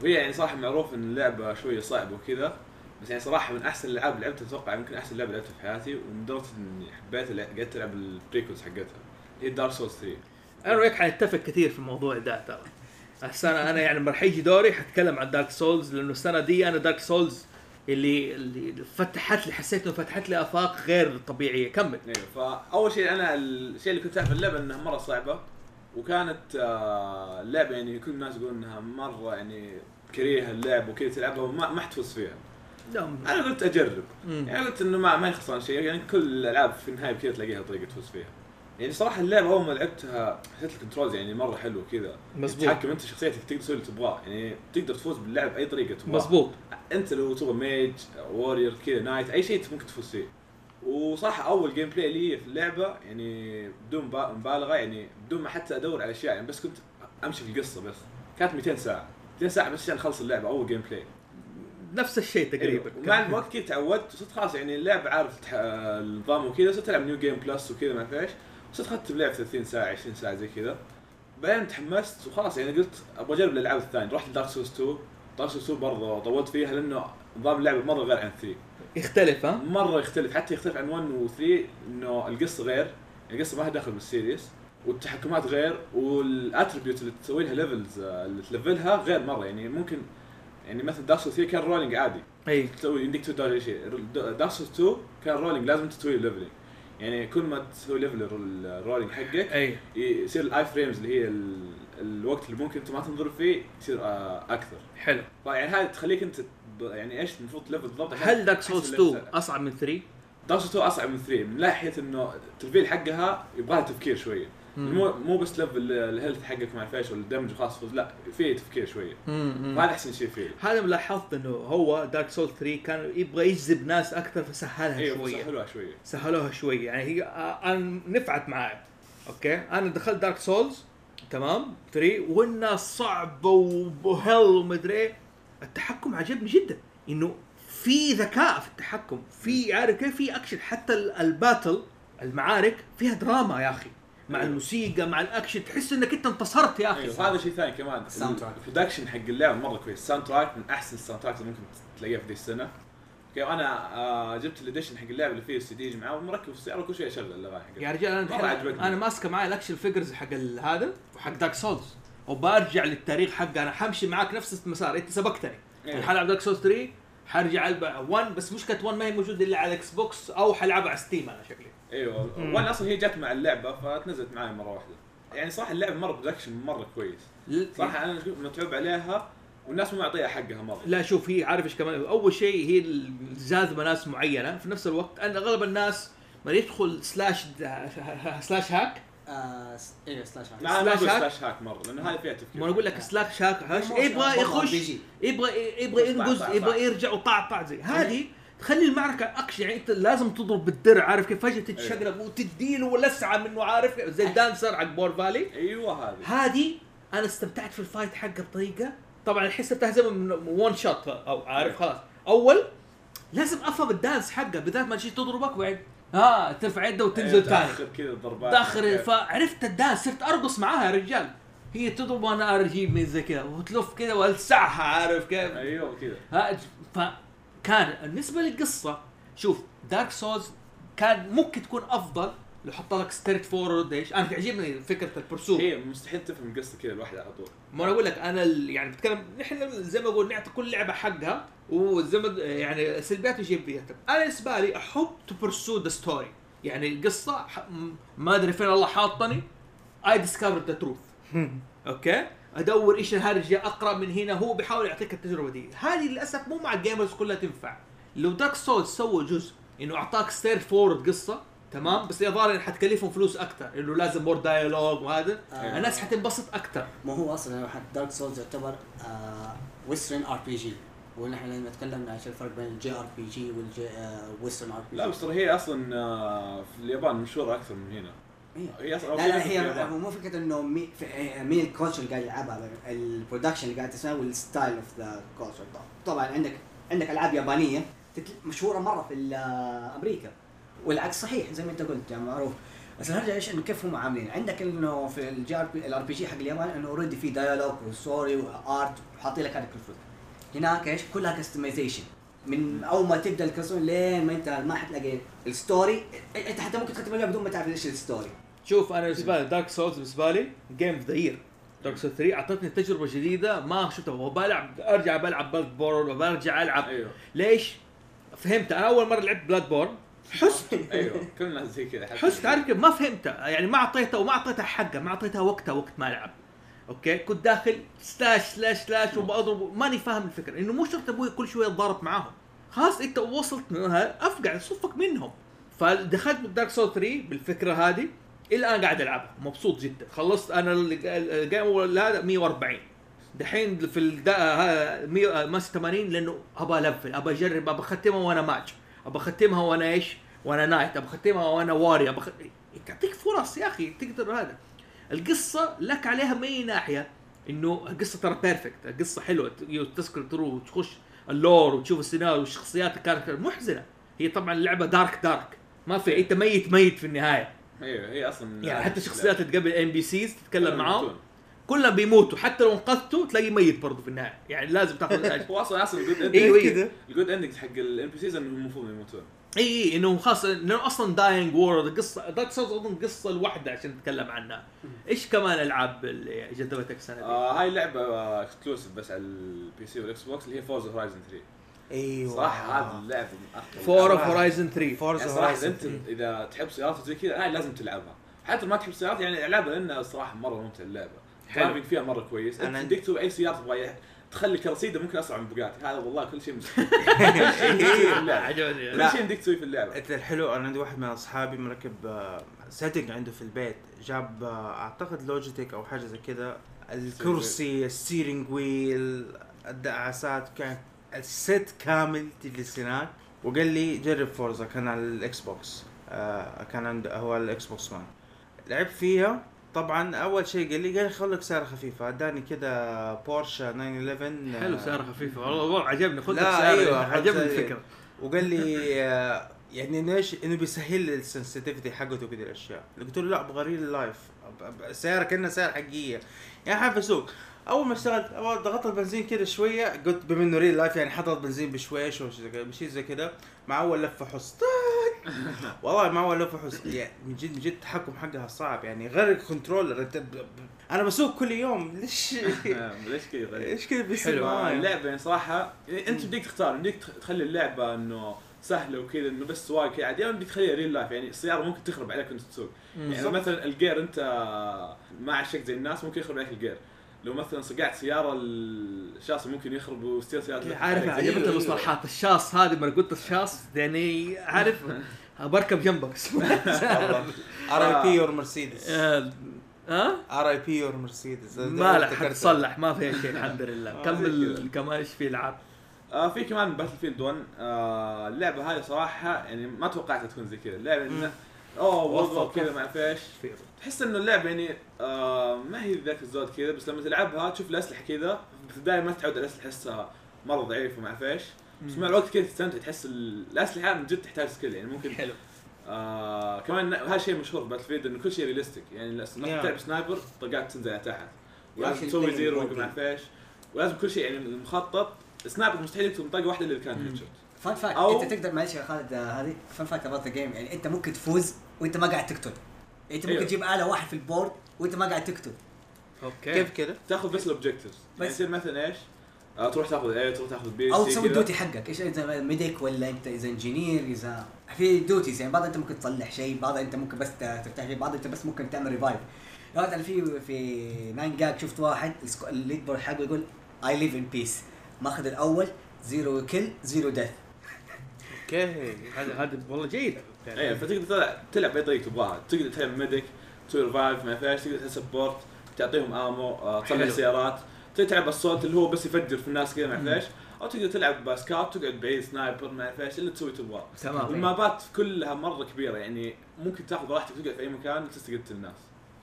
وهي يعني صراحة معروف إن اللعبة شوية صعبة وكذا بس يعني صراحة من أحسن الألعاب اللي لعبتها أتوقع يمكن أحسن لعبة لعبتها في حياتي ولدرجه إني حبيت قعدت ألعب ال prequels حقتها. هي Dark Souls 3 أنا وياك حنتفق كثير في الموضوع ده ترى. السنة أنا يعني لما راح يجي دوري حتكلم عن Dark Souls لأنه السنة دي أنا Dark Souls اللي اللي فتحت لي حسيت إنه فتحت لي آفاق غير طبيعية. كمل. أيوه فأول شيء أنا الشيء اللي كنت اعرف اللعبة إنها مرة صعبة وكانت آه، اللعبه يعني كل الناس يقولون إنها مرة يعني كريهة اللعب وكذا تلعبها وما ما حتفوز فيها. نعم. أنا قلت أجرب. مم. يعني قلت إنه ما ماني خسران شيء يعني كل الألعاب في النهاية كذا تلاقيها طريقة تفوز فيها. يعني صراحة اللعبة أول ما لعبتها حسيت ال controls يعني مرة حلو كذا. مظبوط. تتحكم أنت شخصيتك تقدر تسوي اللي تبغاه. يعني تقدر تفوز باللعب بأي طريقة تبغاها مظبوط أنت لو تبغى mage warrior كذا knight أي شيء ممكن تفوز فيه. وصراحة أول gameplay لي في اللعبة يعني بدون با- مبالغة يعني بدون ما حتى أدور على أشياء يعني بس كنت أمشي في القصة بس. كانت 200 ساعة. 200 ساعة بس عشان أخلص اللعبة أول gameplay نفس الشيء تقريبا. أيوة. مع الوقت كذا تعودت وصرت خلاص يعني اللعبه عارف النظام وكذا صرت ألعب New Game Plus وكذا ما إيش. صرت اخذت بلعب 30 ساعة 20 ساعة زي كذا. بعدين تحمست وخلاص يعني قلت أبغى أجرب الألعاب الثانية. رحت ل Dark Souls 2 Dark Souls 2 برضه طولت فيها لأنه نظام اللعبة مرة غير عن 3 يختلف ها؟ مرة يختلف. حتى يختلف عن 1 و 3 إنه القصة غير. القصة ما لها دخل بال series. والتحكمات غير. وال attribute اللي تسوي لها levels اللي تلفلها غير مرة. يعني ممكن يعني مثلا Dark Souls 3 كان rolling عادي. إي. تسوي يمديك تسوي Dark Souls 2 كان rolling لازم تسوي leveling يعني كل ما تسوي level ال rolling حقك أي. يصير ال i-frames اللي هي ال- الوقت اللي ممكن انت ما تنضر فيه يصير آه، أكثر. حلو. فيعني هذه تخليك انت يعني إيش المفروض تلفل بالضبط؟ هل Dark Souls ال level 2 أصعب من 3؟ Dark Souls 2 أصعب من 3 من ناحية إنه التلفيل حقها يبغى لها تفكير شوية. مو مو بس level ال health حقك ما اعرف إيش ولا ال damage خلاص فوز لا في تفكير شوية. هذا أحسن شيء فيه. هذا لاحظت إنه هو Dark Soul 3 كان يبغى يجذب ناس أكثر فسهلها أيوه شوية. حلوة شوية. سهلوها شوية. يعني هي آه، أنا نفعت معي okay؟ أنا دخلت Dark Souls تمام؟ 3 وانها صعبة وهل ومدري إيه. التحكم عجبني جدا. إنه في ذكاء في التحكم في عارف كيف؟ في اكشن حتى ال- ال battle المعارك فيها دراما يا أخي. مع. الموسيقى مع الأكشن تحس إنك أنت انتصرت يا أخي. أيوه هذا شيء ثاني كمان. ال soundtrack. ال production حق اللعبة مرة كويس. ال soundtrack من أحسن ال soundtrack اللي ممكن تلاقيها في ذي السنة. okay أنا آه جبت ال edition حق اللعبة اللي فيه السي دي معاه ومركب في السياره وكل شوي أشغل الأغاني حقتها يا رجال أنا. أنا ماسكة معي ال action figures حق هذا وحق Dark Souls وبرجع للتاريخ حقه. أنا حمشي معاك نفس المسار. أنت سبقتني. أيوة. الحين حلعب Dark Souls 3 حرجع ألعب 1 بس مشكلة 1 ما هي موجودة إلا على ال Xbox أو حلعبها على Steam أنا شكلي إيوه. وأنا أصلا هي جت مع اللعبة فتنزلت معي مرة واحدة يعني صراحة اللعبة مرة برودكشن مرة كويس صراحة أنا متعوب عليها والناس مو معطيها حقها مرة لا شوف هي عارف إيش كمان أول شيء هي جاذبه ناس معينة في نفس الوقت أن أغلب الناس ما يدخل سلاش سلاش هاك آه أيوه سلاش هاك. لا سلاش هاك؟ سلاش هاك مرة لأن هذه فيها تفكير ما أقول لك سلاش هاك هاش مو- يبغى يخش. يبغى يبغى ينقز يبغى. يرجع وطع طع زي هذه تخلي المعركة أكشن يعني أنت لازم تضرب بالدرع عارف كيف؟ فجأة تتشقلب وتديله لسعه منه عارف؟ زي ال Dancer حق Boreal Valley أيوه هذه. هذه أنا استمتعت في ال fight حقه بطريقة طبعا الحين صرت اهزمه من one shot أو عارف خلاص. أول لازم أفهم ال dance حقه بالذات ما تجي تضربك وبعدين ها ترفع يده وتنزل ثاني تأخر كذا الضربات. داخل فعرفت ال dance صرت أرقص معاها يا رجال. هي تضرب وأنا ارجي من زي كذا وتلف كذا وألسعها عارف كيف؟ أيوه كذا. فكان بالنسبة للقصة شوف Dark Souls كان ممكن تكون أفضل لو حط لك straightforward إيش؟ أنا تعجبني فكرة ال pursuit هي مستحيل تفهم قصه كذا لوحدها على طول. ما أنا أقول لك أنا ال- يعني بتكلم نحن زي ما أقول نعطي كل لعبة حقها وزي ما يعني سلبيات وايجابيات أنا بالنسبة لي أحب to pursue the story يعني القصة ما أدري فين الله حاطني. I discovered the truth okay؟ أدور إيش الهرجة اقرا من هنا هو بيحاول يعطيك التجربة دي. هذه للأسف مو مع ال gamers كلها تنفع. لو Dark Souls سووا جزء إنه أعطاك straightforward قصة تمام؟ بس الظاهر إن حتكلفهم فلوس أكثر إنه لازم more dialogue وهذا. آه. الناس حتنبسط أكثر ما هو أصلا حتى Dark Souls يعتبر Western RPG ونحن لما تكلمنا عن الفرق بين ال JRPG وال Western RPG لا بس هي أصلا آه، في اليابان مشهورة أكثر من هنا. لا لا هي. هو مو فكرة إنه مي مين ال culture اللي قاعد يلعبها ال production اللي قاعد تسوي وال style of the culture طبعا عندك عندك ألعاب يابانية مشهورة مرة في أمريكا والعكس صحيح زي ما أنت قلت يعني معروف. بس الهرجه إيش إنه كيف هم عاملين. عندك إنه في ال JRP ال RPG حق اليابان إنه already في dialogue و story و art وحاطين لك هذا كل فلوس هناك إيش؟ كلها customization من أول ما تبدأ ال creation لين ما انت ما حتلاقي ال story انت حتى ممكن تختم اللعبه بدون ما تعرف إيش ال story شوف أنا بالنسبة لي Dark Souls بالنسبة لي game of the year Dark Souls 3 أعطتني تجربة جديدة ما شفتها. وبلعب أرجع بلعب Bloodborne وبرجع ألعب. أيوه. ليش؟ فهمت أنا أول مرة لعبت Bloodborne حست. أيوه. كلنا زي كذا حست كيف؟ ما فهمتها. يعني ما أعطيتها وما أعطيتها حقها ما أعطيتها وقتها وقت ما ألعب. أوكي؟ كنت داخل slash slash slash وبضرب. ماني فاهم الفكرة إنه مو شرط أبوي كل شوية اتضارب معاهم. خلاص أنت وصلت منها أفقع صفك منهم. فدخلت بال Dark Souls 3 بالفكرة هذه. الآن قاعد ألعبها. مبسوط جدا. خلصت أنا ال- ال- ال game هذا 140 دحين في الدا هذا 100 ما 80 لأنه ابى ألفل ابى أجرب ابى أختمها وأنا ماتش ابى أختمها وأنا إيش؟ وأنا knight ابى أختمها وأنا warrior ابى. تعطيك فرص يا أخي تقدر هذا. القصة لك عليها من اي ناحية. إنه القصة ترى perfect القصة حلوة. ت- تذكر تروح وتخش ال lore وتشوف السيناريو والشخصيات ال character محزنة. هي طبعا اللعبة dark dark ما في أنت ميت ميت في النهاية. أيوه هي أصلا يعني حتى الشخصيات اللي تقابل NPCs تتكلم كلهم معاهم يموتون. كلهم بيموتوا حتى لو انقذته تلاقيه ميت برضه في النهاية. يعني لازم تاخذ هو أصلا أصلا ال good ending أيوه ال good ending حق ال NPCs إنهم المفروض يموتون. اي اي انه خاص لأنه أصلا dying world قصة Dark Souls أظن قصة الواحده عشان نتكلم عنها. إيش كمان ألعاب اللي جذبتك السنة دي؟ آه هاي لعبة exclusive بس على ال PC وال Xbox اللي هي Forza Horizon 3 أيوه. صراحة هذه اللعبه Forza. Horizon 3 يعني Forza صراحة Horizon أنت إذا تحب سيارات وزي كذا هاي لازم تلعبها. حتى ما تحب سيارات يعني العبها لأنها الصراحه مرة ممتعة اللعبة. حلو. ال driving فيها مرة كويس. أنت تديك تسوي أي سيارة تبغى تخلي كرسيدة ممكن أسرع من Bugatti هذا والله كل شيء مستحيل كل شيء يمديك تسويه في اللعبة. عجبني. كل شيء يمديك تسويه في اللعبة. أنت الحلو أنا عندي واحد من أصحابي مركب setting عنده في البيت. جاب آه، أعتقد Logitech أو حاجة زي كذا. الكرسي ال steering wheel الدعاسات كان ال set كامل تجلس هناك وقال لي جرب Forza كان على ال Xbox آه كان عنده هو ال Xbox مان. لعبت فيها. طبعا أول شيء قال لي قال لي خذ لك سيارة خفيفه أداني كذا بورشة 911 حلو آه، سيارة خفيفه والله والله عجبني. خذ سيارة أيوة، عجبني الفكرة. وقال لي آه، يعني إيش إنه بيسهل لي ال sensitivity حقته وكذا الأشياء. قلت له لا أبغى real life سياره كانها سياره حقيقيه يعني حابب أسوق. أول ما اشتغلت أول ضغطت البنزين كذا شوية قلت بما إنه real life يعني حطت بنزين بشويش وشيء زي كذا مع أول لفة حص. والله مع أول لفة حص يعني من جد من جد التحكم حقها صعب يعني غير ال controller أنا بسوق كل يوم. ليش؟ ليش كذا إيش كذا بيصير حلو. اللعبة يعني صراحة يعني أنت بديك تختار بديك تخلي اللعبة إنه سهلة وكذا إنه بس سواقه كذا عادي. بدك تخليها real life يعني السيارة ممكن تخرب عليك وأنت تسوق. يعني مثلا الجير أنت ما عشقت زي الناس ممكن يخرب عليك الجير لو مثلا صقعت سيارة الشاصي ممكن يخرب وستير سيارة عارف زي عجبتني كذا. المصطلحات. الشاص هذه ما قلت الشاص يعني عارف بركب جنبك. RIP your Mercedes آه، ها؟ RIP your Mercedes ما لا حتصلح ما فيها شيء الحمد لله. آه، كمل كمان إيش في العاب آه في كمان Battlefield 1 آه اللعبة هذه صراحة يعني ما توقعتها تكون زي كذا. اللعبة إنه أوه والله كذا ما أعرف إيش. تحس إنه اللعبه يعني آه ما هي ذاك الزود كذا بس لما تلعبها تشوف الأسلحة كذا في البدايه ما تتعود على الأسلحة تحسها مرة ضعيف وما أعرف إيش. بس مع الوقت كذا تستمتع تحس ال- الأسلحة من جد تحتاج skill يعني ممكن حلو. آه كمان هذا شيء مشهور Battlefield إنه كل شيء realistic يعني لما Yeah. تلعب sniper طلقات تنزل على تحت. ولازم تسوي zero. وما أعرف إيش. ولازم كل شيء يعني المخطط sniper مستحيل يقتل طلقه واحدة إلا إذا كانت مم. head shot fun fact أنت تقدر معلش يا خالد آه، هذه fun fact about the game يعني أنت ممكن تفوز وأنت ما قاعد تقتل. انت ممكن أيوه. تجيب أول واحد في ال board وانت ما قاعد تقتل okay كيف كذا؟ تاخذ بس ال objectives يعني بس. يصير مثلا إيش؟ آه تروح تاخذ A تروح تاخذ B أو تسوي. ال duty حقك إيش إذا medic ولا أنت إذا engineer إذا في duties يعني بعض أنت ممكن تصلح شيء بعض أنت ممكن بس تفتح شيء بعض أنت بس ممكن تعمل revive مثلا في في 9GAG شفت واحد ال leaderboard حقه يقول I live in peace ماخذ الأول zero kill zero death okay هذا هذا والله جيد إيه فتقدر تلعب تلعب باي طريقه تبغاها. تقدر تلعب medic تسوي revive ما فيش تقدر تلعب support تعطيهم ammo آه، تصلح. سيارات تلعب الصوت اللي هو بس يفجر في الناس كذا ما فيش أو تقدر تلعب scout تقعد بعيد sniper ما فيش اللي تسوي تبغاه. تمام. والمابات كلها مرة كبيرة يعني ممكن تاخذ راحتك تقعد في أي مكان وتستقتل الناس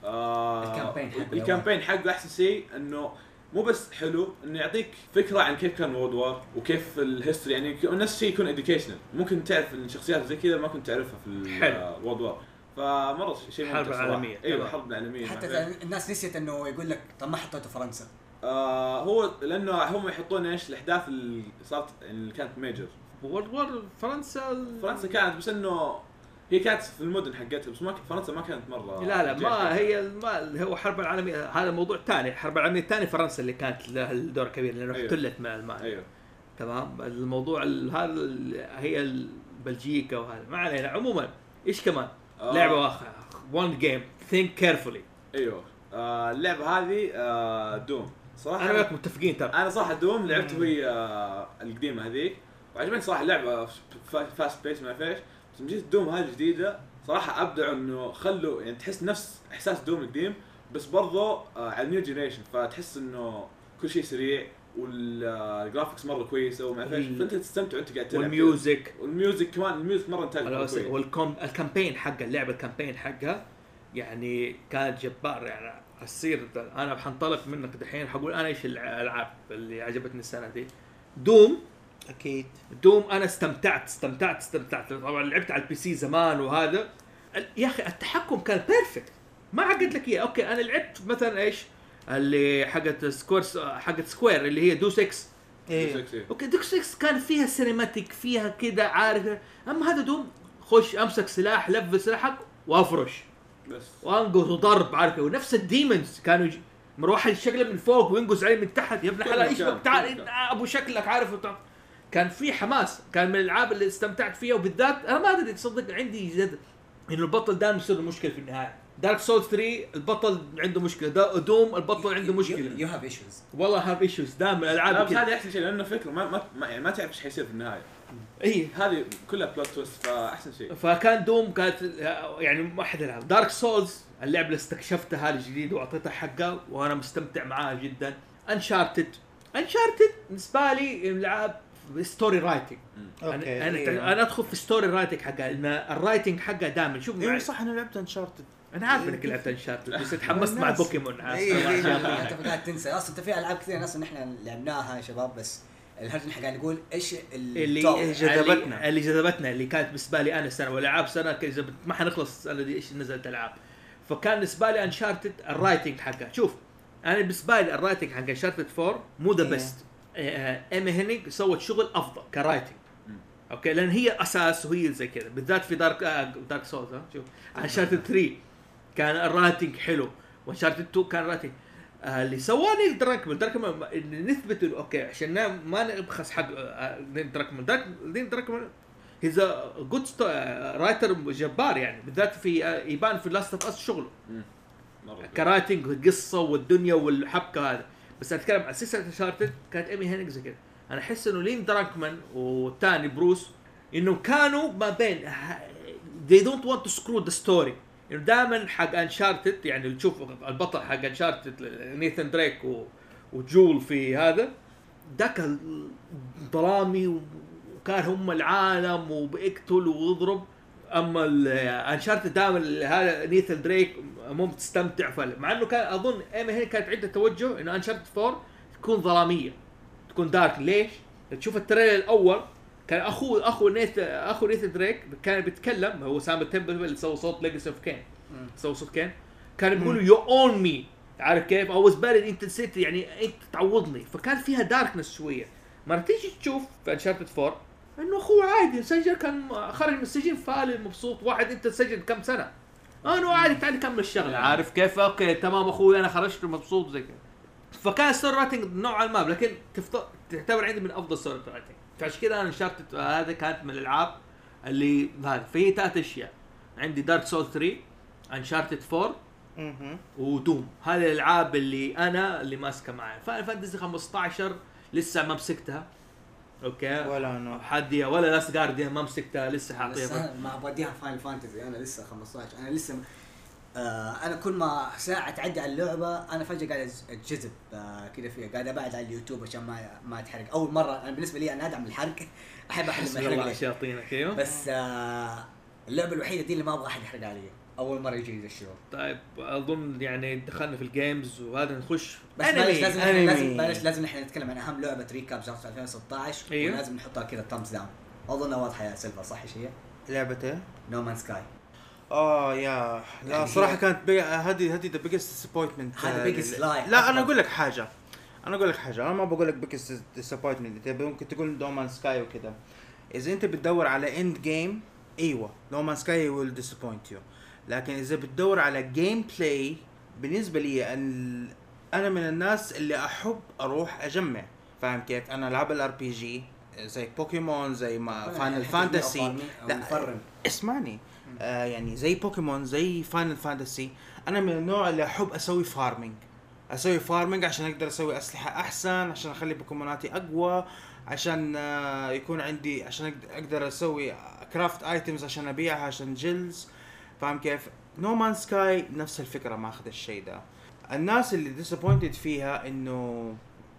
آه ال campaign حقه. ال campaign حقه أحسن شيء إنه مو بس حلو إنه يعطيك فكرة عن كيف كان World War وكيف ال history يعني نفس الشيء يكون educational ممكن تعرف الشخصيات زي كذا ما كنت تعرفها في حلو. World War فمرة شيء ممتع الحرب صراحة. العالمية. أيوه. الحرب العالميه حتى. إذا الناس نسيت إنه يقول لك طب ما حطيته فرنسا آه هو لأنه هم يحطون إيش الأحداث اللي صارت يعني اللي كانت major World War فرنسا فرنسا كانت بس إنه هي كانت في المدن حقتها بس ما ك- فرنسا ما كانت مرة لا لا ما. هي ما هو الحرب العالمية هذا موضوع ثاني الحرب العالمية الثانية فرنسا اللي كانت لها الدور كبير لأنه أيوه. احتلت مع الألمان أيوه. تمام؟ الموضوع ال- هذا هي بلجيكا وهذا. ما علينا. عموما إيش كمان؟ آه. لعبة وأخرى one game think carefully أيوه. آه اللعبة هذه آه Doom صراحة أنا وياك متفقين ترى. أنا صراحة Doom لعبت وهي آه القديمة هذيك. وعجبني صراحة اللعبة. fa- fast pace ما فيش بس جيت Doom هذه الجديدة صراحة أبدعوا إنه خلوا يعني تحس نفس إحساس Doom القديم بس برضه آه على ال new generation فتحس إنه كل شيء سريع وال graphics مرة كويسة وما فيش وال- فأنت تستمتع وأنت قاعد تلعب. وال music وال music كمان ال music مرة انتاج ال campaign حق اللعبة ال campaign حقها يعني كانت جبار يعني السير. أنا حنطلق منك دحين حقول أنا إيش الألعاب اللي عجبتني السنة دي. Doom أكيد. Doom أنا استمتعت استمتعت استمتعت. طبعا لعبت على ال PC زمان وهذا. يا أخي التحكم كان perfect ما عقد لك إياه. أوكي أنا لعبت مثلا إيش؟ اللي حقت Square حقت Square اللي هي Deus Ex إيه. أوكي Deus Ex كان فيها cinematic فيها كذا عارف. أما هذا Doom خش أمسك سلاح level سلاحك وأفرش. بس. وانقز وضرب عارف. ونفس ال demons كانوا يجي مروح شكله من فوق وينقز عليه من تحت. يا ابن كل حلال إيش بك؟ تعال. أبو شكلك عارف. كان في حماس كان من الألعاب اللي استمتعت فيها وبالذات أنا ما أدري تصدق عندي جد إنه البطل دائما يصير له مشكله في النهاية. Dark Souls 3 البطل عنده مشكلة دا Doom البطل عنده مشكلة. you have issues والله have issues دائما لا الالعاب بس هذه أحسن شيء لأنه فكرة ما ما يعني ما تعرف إيش حيصير في النهاية. إي. هذه كلها plot twist فأحسن شيء. فكان Doom كانت يعني ما حد يلعب Dark Souls اللعبة اللي استكشفتها هذه الجديده وأعطيتها حقها وأنا مستمتع معاها جدا. Uncharted Uncharted بالنسبة لي العاب story writing okay أنا أنا, إيه. أنا أدخل في story writing حقها لأن ال writing حقها دائما شوف أيوه صح أنا لعبت Uncharted أنا عارف إنك لعبت Uncharted بس تحمست مع. بوكيمون. إيه، إيه. أنت قاعد تنسى أصلا أنت في ألعاب كثير أصلا نحن لعبناها يا شباب بس الهرج نحن قاعد نقول إيش اللي جذبتنا. اللي, اللي جذبتنا اللي كانت بالنسبة لي أنا السنة والألعاب سنه ما حنخلص السنة دي إيش نزلت ألعاب فكان بالنسبة لي Uncharted ال writing حقها شوف أنا بالنسبة لي ال writing حق Uncharted 4 مو ذا إيه. best ايمي هينيج سوت شغل أفضل ك writing. okay؟ لأن هي أساس وهي زي كذا. بالذات في Dark آه Dark Souls ها؟ شوف. Uncharted 3 كان ال writing حلو. و Uncharted 2 كان writing آه اللي سواني دراكمان دراكمان اللي نثبت إنه okay عشان ما نبخس حق آه، نيل دراكمان دراك- نيل دراكمان he's good writer writer يعني. بالذات في آه، يبان في Last of Us شغله. ك writing قصه والدنيا والحبكة هذا. بس أتكلم عن سلسلة Uncharted كانت إيمي هينيك زي كذا أنا أحس إنه نيل دراكمان والثاني بروس إنه كانوا ما بين they don't want to screw the story. إنه دائما حق Uncharted يعني تشوف البطل حق Uncharted نيثن دريك و... وجول في هذا. ذاك ظلامي وكان هم العالم وبيقتل ويضرب. أما Uncharted دائما هذا نيثن دريك مو تستمتع full مع إنه كان أظن ايمي هينيج كانت عنده توجه إنه Uncharted 4 تكون ظلامية. تكون dark ليش؟ تشوف ال trailer الأول كان اخو أخو نيث أخو نيث دريك كان بيتكلم هو سايمون تمبلمان اللي سوى صوت Legacy of Kain سوى صوت Kain كان بيقول you owe me عارف كيف؟ أو بالي انت نسيت يعني أنت تعوضني. فكان فيها darkness شوية. مرة تيجي تشوف في Uncharted 4 انه اخوه عادي سجل كان خرج من السجن فالي مبسوط واحد انت سجن كم سنة؟ أنا عادي تعال كمل الشغلة. عارف كيف okay تمام أخوي أنا خرجت مبسوط زي كذا. فكان story writing نوعا ما لكن تفت... تعتبر عندي من أفضل story writing فعشان كذا أنا Uncharted هذا كانت من الألعاب اللي هذا في ثلاث أشياء. عندي Dark Souls 3 Uncharted 4 مهم. و Doom. هذه الألعاب اللي أنا اللي ماسكة معي Final Fantasy 15 لسه ما مسكتها. okay. ولا أنا حدي ولا Last Guardian ما مسكتها لسه حاطيها لسه ما بوديها Final Fantasy أنا لسه 15 أنا لسه آه أنا كل ما ساعة تعدي على اللعبة أنا فجأة قاعد أتجذب آه كذا فيها. قاعد أبعد على اليوتيوب عشان ما ما اتحرق أول مرة أنا بالنسبة لي أنا أدعم الحرق. أحب أيوه بس آه اللعبة الوحيدة دي اللي ما أبغى أحد يحرق علي أول مرة يجي ذا الشعور طيب أظن يعني دخلنا في ال games وهذا نخش بس أنمي. معلش لازم أنمي. لازم معلش لازم إحنا نتكلم عن أهم لعبة recap just 2016 أيوه. ولازم نحطها كذا thumbs down اظنها واضحة يا سيلفر صح إيش هي؟ لعبة إيه؟ No Man's Sky آه يا لا يعني صراحة هي- كانت بي... هذه هذه the biggest disappointment هذا biggest lie. لا أنا أقول لك حاجة أنا أقول لك حاجة أنا ما بقول لك biggest disappointment انت ممكن تقول No Man's Sky وكذا إذا أنت بتدور على end game إيوه No Man's Sky will disappoint you لكن إذا بتدور على gameplay بالنسبة لي أن أنا من الناس اللي أحب أروح أجمع. فاهم كيف؟ أنا ألعب ال RPG زي بوكيمون زي ما Final Fantasy لا مفرم اسمعني. آه يعني زي بوكيمون زي Final Fantasy أنا من النوع اللي أحب أسوي farming أسوي farming عشان أقدر أسوي أسلحة أحسن عشان أخلي بوكيموناتي أقوى عشان آه يكون عندي عشان أقدر أسوي craft items عشان أبيعها عشان guilds فاهم كيف؟ نو مان سكاي نفس الفكرة ماخذ الشيء ده. الناس اللي disappointed فيها إنه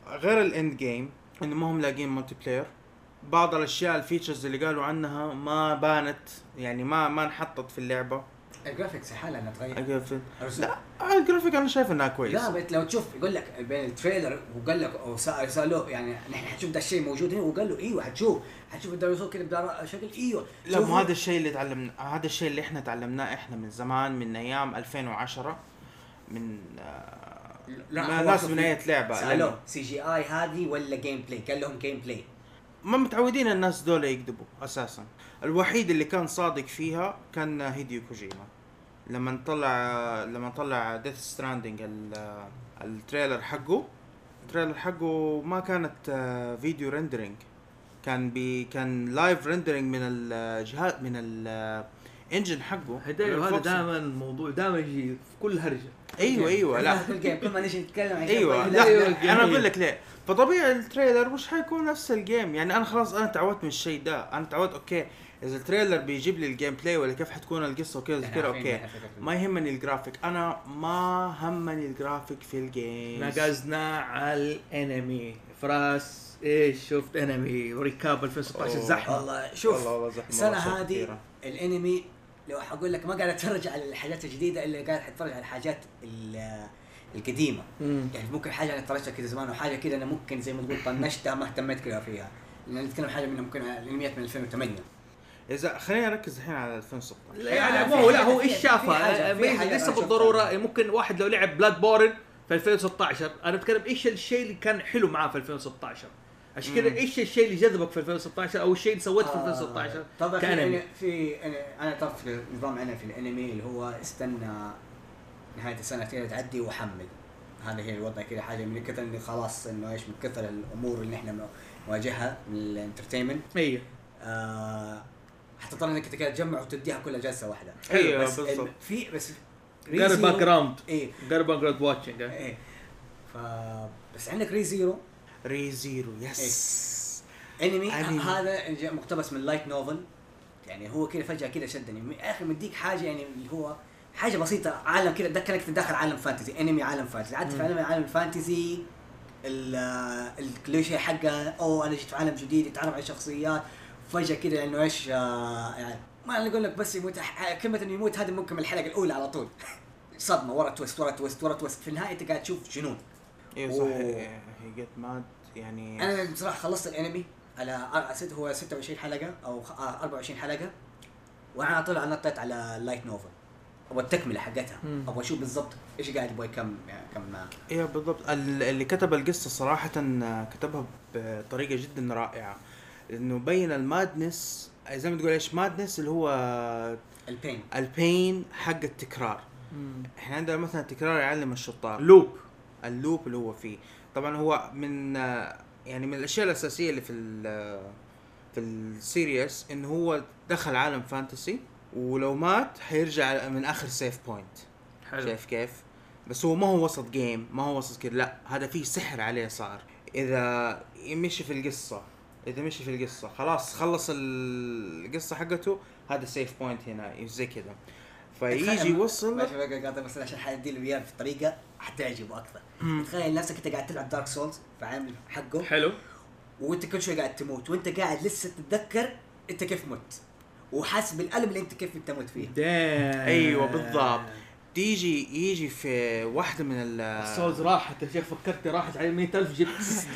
غير ال end game إنه ما هم لاقين multiplayer بعض الأشياء ال features اللي قالوا عنها ما بانت يعني ما ما انحطت في اللعبة. ال graphics إنها تغير. لا الجرافيك أنا شايف إنها كويس. لا بس لو تشوف يقول لك بين ال trailer وقال لك أو سا- سالوه يعني نحن حنشوف ده الشيء موجود هنا وقال له إيوه حتشوف حتشوف الديناصور كذا بدار- شكل. إيوه. لا. مو هذا الشيء اللي تعلمنا هذا الشيء اللي إحنا تعلمناه إحنا من زمان من أيام 2010 من آه، لا، ناس اي لعبة سألوه CGI هذه ولا gameplay؟ قال لهم gameplay ما متعودين الناس دول يكذبوا أساسا. الوحيد اللي كان صادق فيها كان هيديو كوجيما. لما طلع لما طلع ديث ستراندنج ال trailer حقه ال trailer حقه ما كانت آه، فيديو rendering كان بي كان live rendering من الجهاز من ال engine حقه. هدايا هذا. دائما موضوع دائما يجي في كل هرجة. أيوه أيوه لا. كل ما نجي نتكلم عن أيوه لا, أيوة، لا ال game أنا. أقول لك ليه. فطبيعي ال trailer مش حيكون نفس ال game يعني أنا خلاص أنا تعودت من الشيء ده. أنا تعودت okay إذا ال trailer بيجيب لي ال gameplay ولا كيف حتكون القصة وكذا زي كذا عارفين okay. ما يهمني الجرافيك أنا ما همني الجرافيك في ال game نقزنا على الانمي. فراس إيش شفت انمي؟ recap 2016 أوه. زحمة. والله شوف والله والله زحمة السنة هذه. الانمي لو حقول لك ما قاعد أتفرج على الحاجات الجديدة إلا قاعد أتفرج على الحاجات ال- القديمة. مم. يعني ممكن حاجة أنا اتفرجتها كذا زمان وحاجة كذا أنا ممكن زي ما تقول طنشتها ما اهتميت كذا فيها. لأن نتكلم حاجة من ممكن الانميات من 2008 إذا خلينا نركز الحين على 2016 لا يعني مو لا هو إيش لسه أنا بالضرورة. ممكن واحد لو لعب بلاد بورن في 2016 أنا بتكلم إيش الشيء اللي كان حلو معاه في 2016 عشان كذا. إيش الشيء اللي جذبك في 2016 أو الشيء اللي سويته في آه، 2016 طبعا في كأنمي. أنا- في أنا- أنا طبعا في نظام أنا في الأنمي اللي هو استنى نهاية السنة كذا تعدي واحمل هذا هي الوضع كذا حاجة من كثر إني خلاص إنه إيش من كثر الأمور اللي إحنا نواجهها من ال entertainment. أيوه آه حتضطر إنك كده تجمع وتديها كلها جلسة واحدة. أيوه بس بالضبط. في بس غير background إيه. غير background watching إيه. ف بس عندك ري زيرو. ري زيرو yes. انمي. هذا مقتبس من light novel يعني هو كذا فجأة كذا شدني. من اخر مديك حاجة يعني اللي هو حاجة بسيطة عالم كذا تذكرك في داخل عالم fantasy انمي عالم fantasy عاد في عالم عالم ال fantasy ال- الكليشيه حقه أوه أنا جيت في عالم جديد يتعرف على شخصيات. فجأة كذا إنه إيش آه، يعني ما أنا أقول لك بس يموت ح- كلمة إنه يموت هذه ممكن من الحلقة الأولى على طول. صدمة ورا twist ورا twist ورا twist. في النهاية أنت قاعد تشوف جنون أيوه صح. هي get mad يعني أنا بصراحة خلصت الأنمي على ست هو 26 حلقة أو خ- آه، 24 حلقة. وأنا على طول نطيت على light novel أبغى التكملة حقتها. أبغى أشوف بالضبط إيش قاعد يبغى يعني يكمل معاه أيوه بالضبط. ال- اللي كتب القصة صراحة كتبها بطريقة جدا رائعة. إنه بين ال madness زي ما تقول إيش madness اللي هو البين البين حق التكرار. إحنا عندنا مثلا التكرار يعلم الشطار. loop ال loop اللي هو فيه. طبعا هو من يعني من الأشياء الأساسية اللي في ال في ال series انه هو دخل عالم fantasy ولو مات حيرجع من آخر save point حلو. شايف كيف؟ بس هو ما هو وسط game ما هو وسط كده. لا هذا فيه سحر عليه صار. إذا مشي في القصة. إذا مشي في القصة. خلاص خلص القصة حقته هذا save point هنا زي كده فيجي يوصل ماشي بقى قاطع بس عشان حدي له اياه بطريقه حتعجبه أكثر. تخيل نفسك أنت قاعد تلعب دارك سولز في عالم حقه. حلو. وأنت كل شوي قاعد تموت وأنت قاعد لسه تتذكر أنت كيف مت. وحاسس بالالم اللي أنت كيف أنت مت فيه. دام أيوه بالضبط. تيجي يجي في واحدة من ال ال souls راحت يا شيخ فكرت راحت علي 100000 جبت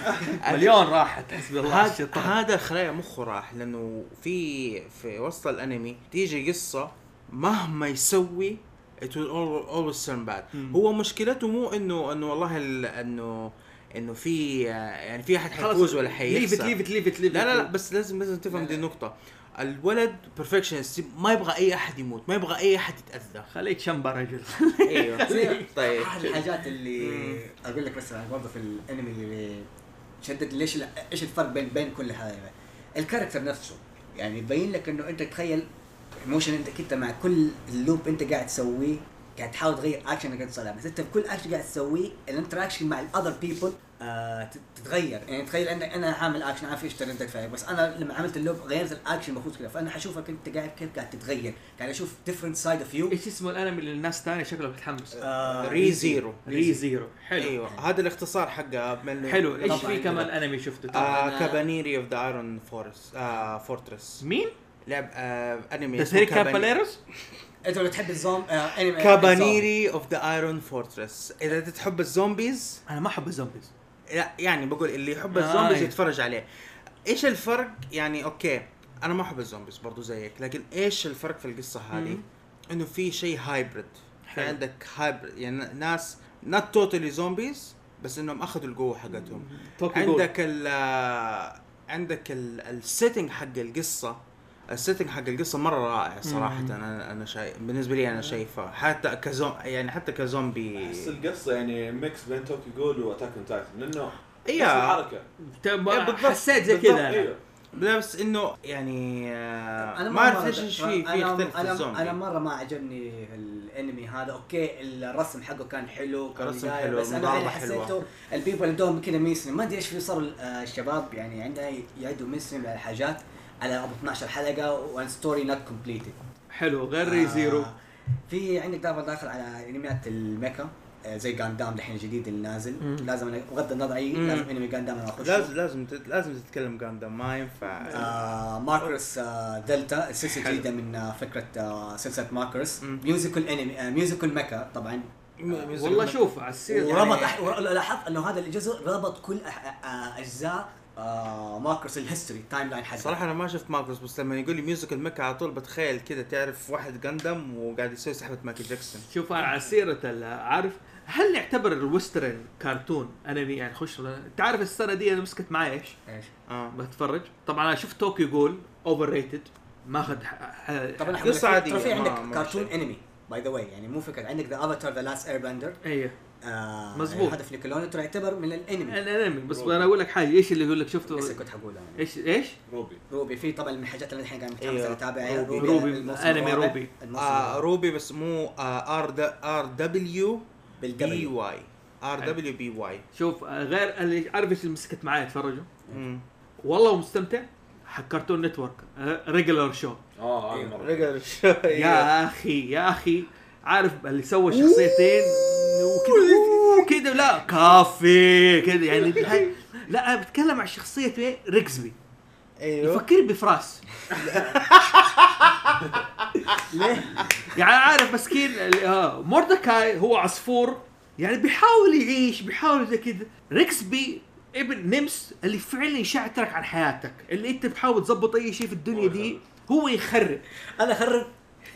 مليون راحت حسبي الله هذا هذا خلايا مخه راح لأنه في في وسط الأنمي تيجي قصة مهما يسوي it will al- always turn bad. مم. هو مشكلته مو انه إنه والله ال- انه إنه في يعني في أحد حيفوز ولا left حيخسر. left left left لا لا لا بس لازم لازم تفهم دي النقطة. الولد perfectionist ما يبغى أي أحد يموت ما يبغى أي أحد يتأذى. خليك شمبا رجل أيوه. طيب. أحد الحاجات اللي. أقول لك بس برضه في الأنمي اللي شدد ليش إيش الفرق بين بين كل هذا؟ ال character نفسه. يعني يبين لك إنه أنت تخيل emotion أنت انت مع كل ال loop أنت قاعد تسويه قاعد تحاول تغير اكشن قاعد تصلح. بس أنت في كل اكشن قاعد تسويه ال interaction مع ال other people آه تت- تتغير. يعني تخيل ان أنا عامل اكشن عارف إيش ترى فيه بس أنا لما عملت ال loop غيرت الاكشن المفروض كذا فأنا حشوفك أنت قاعد كيف قاعد تتغير. قاعد أشوف different side of you إيش اسمه الأنمي اللي الناس ثانية شكله بتحمس ري زيرو ري زيرو حلو. أيوه. هذا الاختصار حقه من حلو. إيش. في كمان أنمي شفته. آه Kabaneri of the Iron Fors آه Fortress مين؟ لعب آه انمي كاباني- كاباليروس؟ أنت لو تحب ال zom آه انمي Kabaneri of the Iron Fortress إذا انت تحب ال zombies؟ أنا ما أحب ال zombies. لا يعني بقول اللي يحب آه، ال zombies أيوة. يتفرج عليه إيش الفرق يعني okay أنا ما أحب ال zombies برضو زيك لكن إيش الفرق في القصة هذه. إنه في شيء hybrid في. عندك hybrid يعني ناس not totally zombies بس إنهم أخذوا القوة حقتهم. عندك ال عندك ال setting حق القصة ال setting حق القصة مرة رائع صراحة مم. أنا أنا شايف بالنسبة لي أنا شايفه حتى كزوم يعني حتى كزومبي احس القصة يعني mix بين Tokyo Ghoul و Attack on Titan لأنه إيه. نفس الحركة إيه، بالضبط. حسيت زي. كذا أنا. أيوه لا بس إنه يعني آه، أنا ما اعرف إيش إيش في في أنا, الزومبي أنا مرة ما عجبني الأنمي هذا أوكي الرسم حقه كان حلو كان الرسم حلو، بس أنا حلوة. حسيته ال people عندهم كذا missing ما أدري إيش في صار آه، الشباب يعني عندنا يعدوا missing على الحاجات على ابو 12 حلقه وال story not completed حلو غير Re:Zero في عندك دائما داخل على انميات ال mecha آه، زي Gundam الحين الجديد اللي نازل مم. لازم أنا بغض النظر اي. لازم أنمي Gundam أنا اخش لازم لازم لازم تتكلم Gundam ما ينفع آه Macross آه دلتا السلسلة. الجديده من آه فكرة آه سلسلة Macross. musical anime آه musical mecha طبعا والله شوف على السير وربط يعني. ور- لاحظت إنه هذا الجزء ربط كل. آه أجزاء آه Macross ال history timeline حقه صراحة أنا ما شفت Macross بس لما يقول لي musical mecha على طول بتخيل كذا تعرف واحد Gundam وقاعد يسوي سحبة مايكل جاكسون شوف أنا على سيرة ال- عارف هل نعتبر ال western كرتون انمي يعني خش انت عارف السنة دي أنا مسكت معي إيش؟ إيش؟ آه. بتفرج. طبعا أنا شفت Tokyo Ghoul overrated ماخذ طبعا قصة عادية، ترى في عندك كرتون. انمي by the way يعني مو فكرة. عندك The Avatar The Last Airbender إيه. آه مظبوط. هدف نيكلوني ترى يعتبر من الانمي الانمي بس RWBY. أنا أقول لك حاجة إيش اللي يقول لك شفته لسه كنت حقولها أنا. إيش إيش RWBY RWBY في طبعا من الحاجات اللي الحين قاعد متحمس أيوه. اتابعها RWBY. RWBY. أنمي الرابع. RWBY. آه. RWBY بس مو آه R R W B Y R W B Y شوف آه، غير اللي عارف إيش اللي مسكت معايا اتفرجوا والله مستمتع حق Cartoon Network Regular Show آه أيوه. هذا مره رجل يا أخي يا أخي عارف اللي سوى شخصيتين وكذا كذا لا كافي كذا يعني. لا أنا بتكلم عن شخصية إيه Rigby. أيوه. يفكرني بفراس. ليه؟ يعني عارف مسكين آه، Mordecai هو عصفور يعني بيحاول يعيش بيحاول زي كذا Rigby ابن نمس اللي فعلا يشعترك عن حياتك اللي أنت بتحاول تظبط أي شيء في الدنيا دي هو يخرب. أنا خرب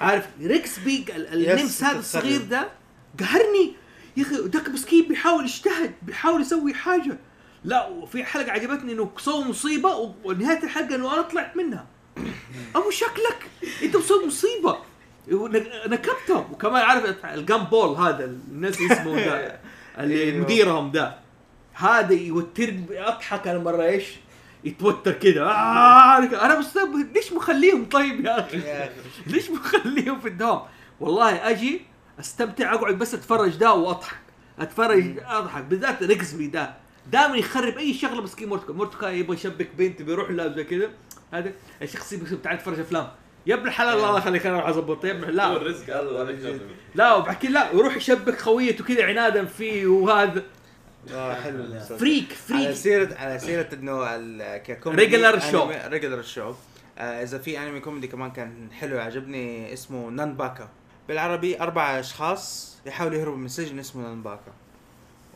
عارف Rigby ال- yes، النمس هذا. الصغير ده قهرني. يا أخي ذاك مسكين بيحاول يجتهد بيحاول يسوي حاجة. لا وفي حلقة عجبتني إنه سوى مصيبة ونهاية الحلقة إنه أنا طلعت منها. أبو شكلك أنت مسوي مصيبة. نكبته وكمان عارف ال gumball هذا الناس اسمه ده اللي أيوه. مديرهم ده. هذا يوترني أضحك أنا مرة إيش؟ يتوتر كذا آه أنا مستغرب ليش مخليهم طيب يا أخي. ليش مخليهم في الدوام؟ والله أجي أستمتع أقعد بس أتفرج ده وأضحك. أتفرج أضحك. بالذات ريكسبي ده. دائما يخرب أي شغلة مسكين مورتكا مورتكا يبغى يشبك بنت بيروح لها زي كذا. هذا الشخصيه بس تعال تتفرج أفلام. يا ابن الحلال الله يخليك أنا أروح أظبط. يا ابن هو لا الرزق هذا. لا وبحكي لا يروح يشبك خويته كذا عنادا فيه وهذا. آه، حلو المسلسل. فريك على فريك سيرة على سيرة إنه ال- ككوميدي Regular show. Regular Show إذا في انمي كوميدي كمان كان حلو عجبني اسمه Nanbaka بالعربي أربع أشخاص يحاولوا يهربوا من سجن اسمه Nanbaka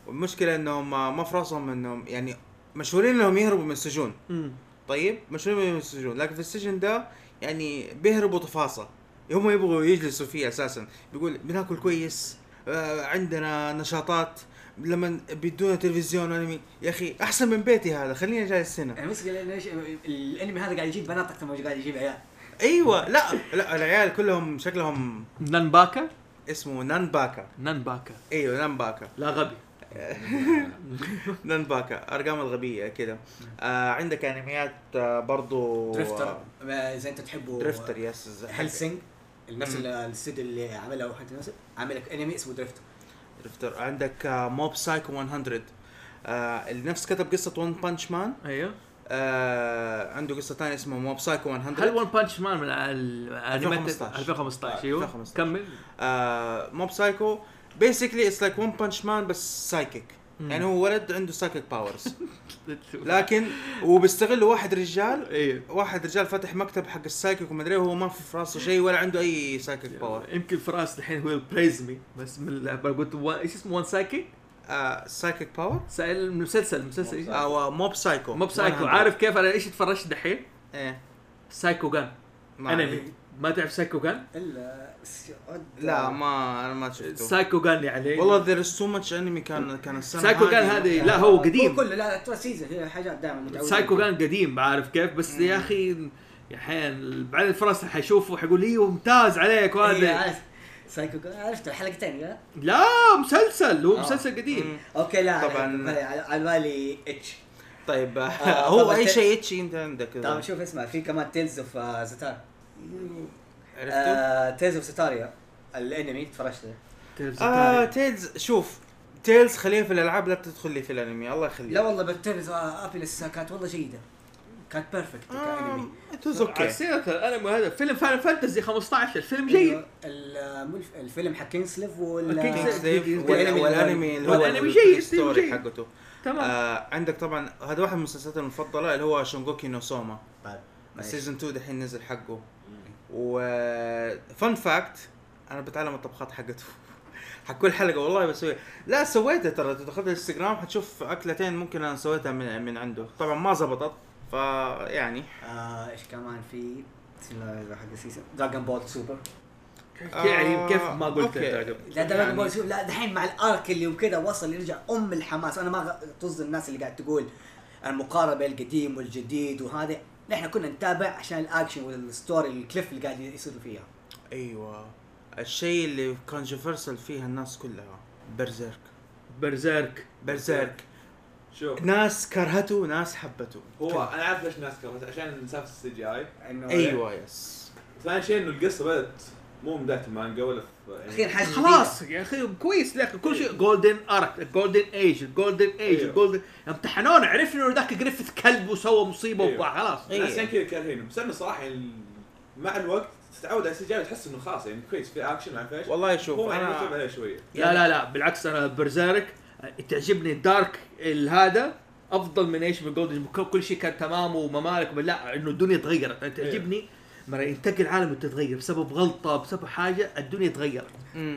والمشكلة إنهم ما في رأسهم إنهم يعني مشهورين إنهم يهربوا من السجون. طيب مشهورين من السجون. لكن في السجن ده يعني بيهربوا تفاصيل هم يبغوا يجلسوا فيه أساسا. بيقول بناكل كويس آه عندنا نشاطات. لما بيدونا تلفزيون أنمي. يا أخي أحسن من بيتي هذا خليني جالس هنا أنا بس ليش الأنمي هذا قاعد يجيب بنات أكثر ما قاعد يجيب عيال؟ أيوه لا لا العيال كلهم شكلهم نانباكا؟ اسمه نان باكا نانباكا. أيوه نان باكا لا غبي. نان باكا أرقام الغبية كذا آه عندك أنميات آه برضو Drifters آه، إذا أنت تحبوا Drifters yes Hellsing نفس الاستوديو اللي عمله واحد لك أنمي اسمه Drifters Drifters عندك آه Mob Psycho 100 آه اللي نفس كتب قصة One Punch Man أيوه. آه عنده قصة ثانية اسمها Mob Psycho 100 هل One Punch Man من الانميات 2015. 2015 أيوه. 2015. كمل. آه Mob Psycho. basically it's like One Punch Man بس psychic. يعني هو ولد عنده سايكيك باورز لكن وبيستغل واحد رجال أيوه واحد رجال فتح مكتب حق السايكيك وما أدري وهو ما في في راسه شيء ولا عنده أي سايكيك باور يمكن فراس الحين هو البريز مي بس من قلت إيش اسمه وان سايكي؟ آه سايكيك باور المسلسل المسلسل؟ أو موب سايكو مو بسايكو 100. عارف كيف أنا إيش تفرجت دحين؟ إيه. سايكو جان انمي ما تعرف سايكو جان؟ إلا لا ما أنا ما شفته. سايكو جان يعني والله ذير از تو ماتش انمي كان كان السنة سايكو جان هذه لا هو قديم. كله لا ترى سيزون هي حاجات دائما متعودين سايكو جان قديم عارف كيف بس يا أخي أحيانا بعدين فراس حيشوفه حيقول إيوه ممتاز عليك إيه، وهذا. عارف. سايكو جان عرفت الحلقتين لا لا مسلسل هو آه. مسلسل قديم. مم. أوكي لا طبعاً. على على بالي اتش طيب آه هو أي شيء اتشي أنت عندك. طبعا شوف اسمع في كمان تيلز اوف Zestiria عرفته؟ Tales of Zestiria الانمي تفرجت له آه Tales شوف Tales خليها في الألعاب لا تدخل لي في الأنمي الله يخليك. لا والله بال Tales Abyss كانت والله جيدة. كانت perfect كأنمي. it was على أوكي سيرة الأنمي هذا فيلم Final Fantasy 15 الفيلم جيد. الفيلم حق Kingsglaive. والانمي اللي هو والأنمي جيد، ال story. حقته. تمام. آه عندك طبعا هذا واحد من المسلسلات المفضلة اللي هو Shokugeki no Soma. ال season 2 دحين نزل حقه. و fun fact أنا بتعلم الطبخات حقته. حق كل حلقة والله بسويها لا سويتها ترى. تدخل الانستغرام حتشوف أكلتين ممكن أنا سويتها من من عنده. طبعا ما زبطت فيعني آه، إيش كمان في؟ حق ال season Dragon Ball Super يعني كيف ما قلت أوكي. تعجب لا Dragon Ball Super لا دحين مع ال arc اللي وكذا وصل يرجع أم الحماس. أنا ما طز الناس اللي قاعد تقول المقاربة القديم والجديد وهذا نحن كنا نتابع عشان ال action وال story ال cliff اللي قاعد يصيروا فيها. أيوه. الشيء اللي controversial فيها الناس كلها Berserk Berserk Berserk شوف. ناس كرهته ناس حبته. هو أنا عارف ليش الناس كرهت عشان سالفه ال CGI. انه أيوه yes ثاني شيء إنه القصة بدأت مو من بدايه المانجا ولا في يعني حاجة خلاص يا أخي كويس. لك كل شيء golden arc golden age golden age أيوه. golden امتحنونا عرفنا إنه ذاك جريفيث كلب وسوى مصيبة أيوه. وبقى خلاص. إيه. يعني كذا كارهينه بس أنا صراحة يعني مع الوقت تتعود على اي وتحس إنه خلاص يعني كويس في اكشن ما إيش والله شوف هو يعني أنا عليه شوية. لا لا لا بالعكس أنا Berserk تعجبني ال dark هذا أفضل من إيش من golden كل شيء كان تمام وممالك لا إنه الدنيا تغيرت. تعجبني مرة ينتقل العالم تتغير بسبب غلطة بسبب حاجة الدنيا تغيرت.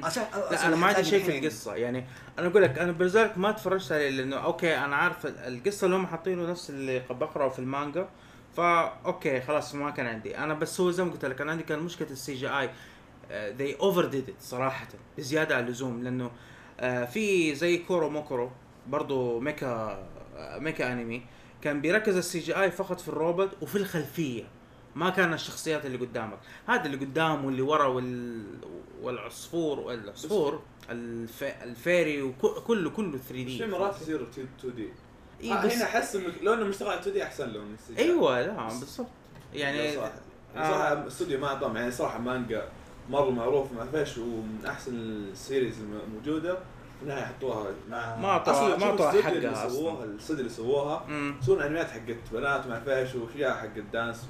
عشان لا أنا ما عندي شيء في القصة. يعني أنا أقول لك أنا Berserk ما تفرجت عليه لأنه okay أنا عارف ال- القصة اللي هم حاطينه نفس اللي بقراه في المانجا. فا okay خلاص ما كان عندي. أنا بس هو زي ما قلت لك أنا عندي كان مشكلة ال CGI they overdid صراحة بزيادة عن اللزوم. لأنه آه، في زي Kuromukuro برضو mecha آه، mecha أنمي كان بيركز ال CGI فقط في الروبوت وفي الخلفية. ما كان الشخصيات اللي قدامك هذا اللي قدام واللي ورا وال... والعصفور والعصفور الف... ال fairy وكله كله 3 بس D في مرات يصير 2 D إيه بس هنا أحس انه لو إنه مشتغل على 2 D أحسن له من ال CGI. أيوه لا بالضبط يعني صراحة آه. يعني الاستوديو ما اعطاهم يعني صراحة مانجا مرة معروف ما فيش ومن أحسن ال series الموجودة في النهاية حطوها ما أصلاً ما اللي حقها. سووها الاستوديو اللي سووها. يسوون أنميات حقت بنات وما فيش وأشياء حقت dance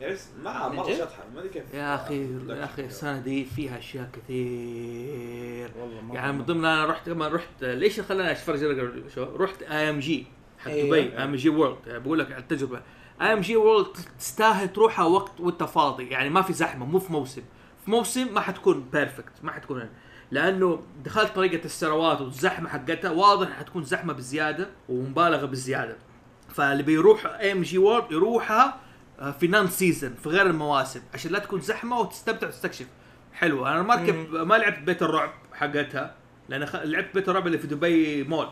يعني ما مره؟ شطحه ما أدري كيف. يا أخي يا أخي السنة دي فيها أشياء كثير. والله ما يعني من ضمن أنا رحت كمان رحت ليش خلاني اتفرج شو؟ رحت IMG حق أيوة. دبي IMG World يعني بقول لك على التجربة. IMG World تستاهل تروحها وقت وأنت فاضي. يعني ما في زحمة مو في موسم. في موسم ما حتكون perfect ما حتكون. لأنه دخلت طريقة السنوات والزحمة حقتها واضح حتكون زحمة بزيادة ومبالغة بزيادة. فاللي بيروح IMG World يروحها في non season في غير المواسم عشان لا تكون زحمة وتستمتع وتستكشف. حلو أنا ما ركب ما لعبت بيت الرعب حقتها لأن خ... لعبت بيت الرعب اللي في دبي مول.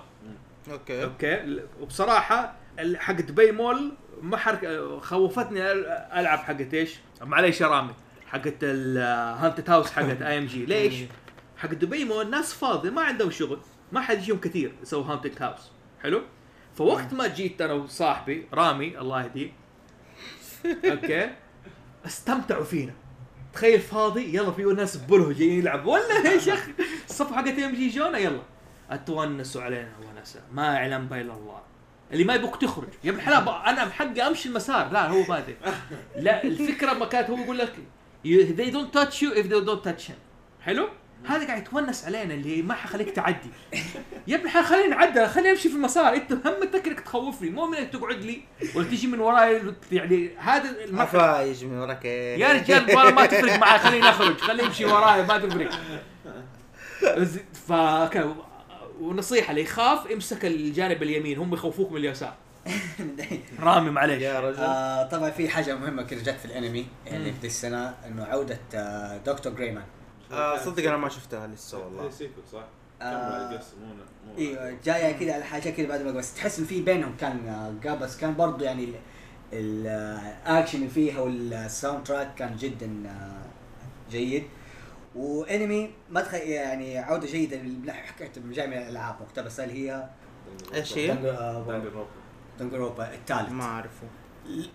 okay. okay؟ وبصراحة حق دبي مول ما حرك خوفتني ألعب حقت إيش؟ معليش يا رامي. حقت ال haunted house حقت IMG ليش؟ حق دبي مول ناس فاضي ما عندهم شغل ما حد يجيهم كثير يسوي هانتد هاوس حلو؟ فوقت ما جيت أنا وصاحبي رامي الله يهديه أوكي. استمتعوا فينا. تخيل فاضي يلا في ناس بوله جايين يلعبوا. ولا يا أخي الصفحة حقت إم جي جونا يلا. أتونسوا علينا ونسا ما يعلم بين الله. اللي ما يبوك تخرج. يا ابن الحلال أنا بحقي أمشي المسار. لا هو بادئ لا الفكرة ما كانت هو يقول لك they don't touch you if they don't touch him. حلو؟ هذا قاعد يتونس علينا اللي ما حخليك تعدي. يا ابن الحلال خليني نعدي خليني امشي في المسار. انت همتك انك تخوفني مو من انك تقعد لي ولا تجي من وراي يعني هذا المرحله عفا يجي من وراك. يا رجال والله ما تفرق معي خليني أخرج خليه يمشي وراي ما تفرق. فكان ونصيحة اللي يخاف امسك الجانب اليمين هم يخوفوك من اليسار. رامي معليش. يا رجل. آه طبعا في حاجة مهمة كده جت في الانمي اللي في دي السنة إنه عودة آه D.Gray-man. آه صدق أنا ما شفتها لسه والله. صح؟ آه. أيوه جاية كده على حاجة كده بعد ما بس تحس إن في بينهم كان آه، gap بس كان برضه يعني ال- الاكشن اللي فيها وال soundtrack كان جدا آه، جيد. وانمي مدخل يعني عودة جيدة من حكايه جاي من الألعاب مقتبسة اللي هي إيش هي؟ Danganronpa الثالث ما أعرفه.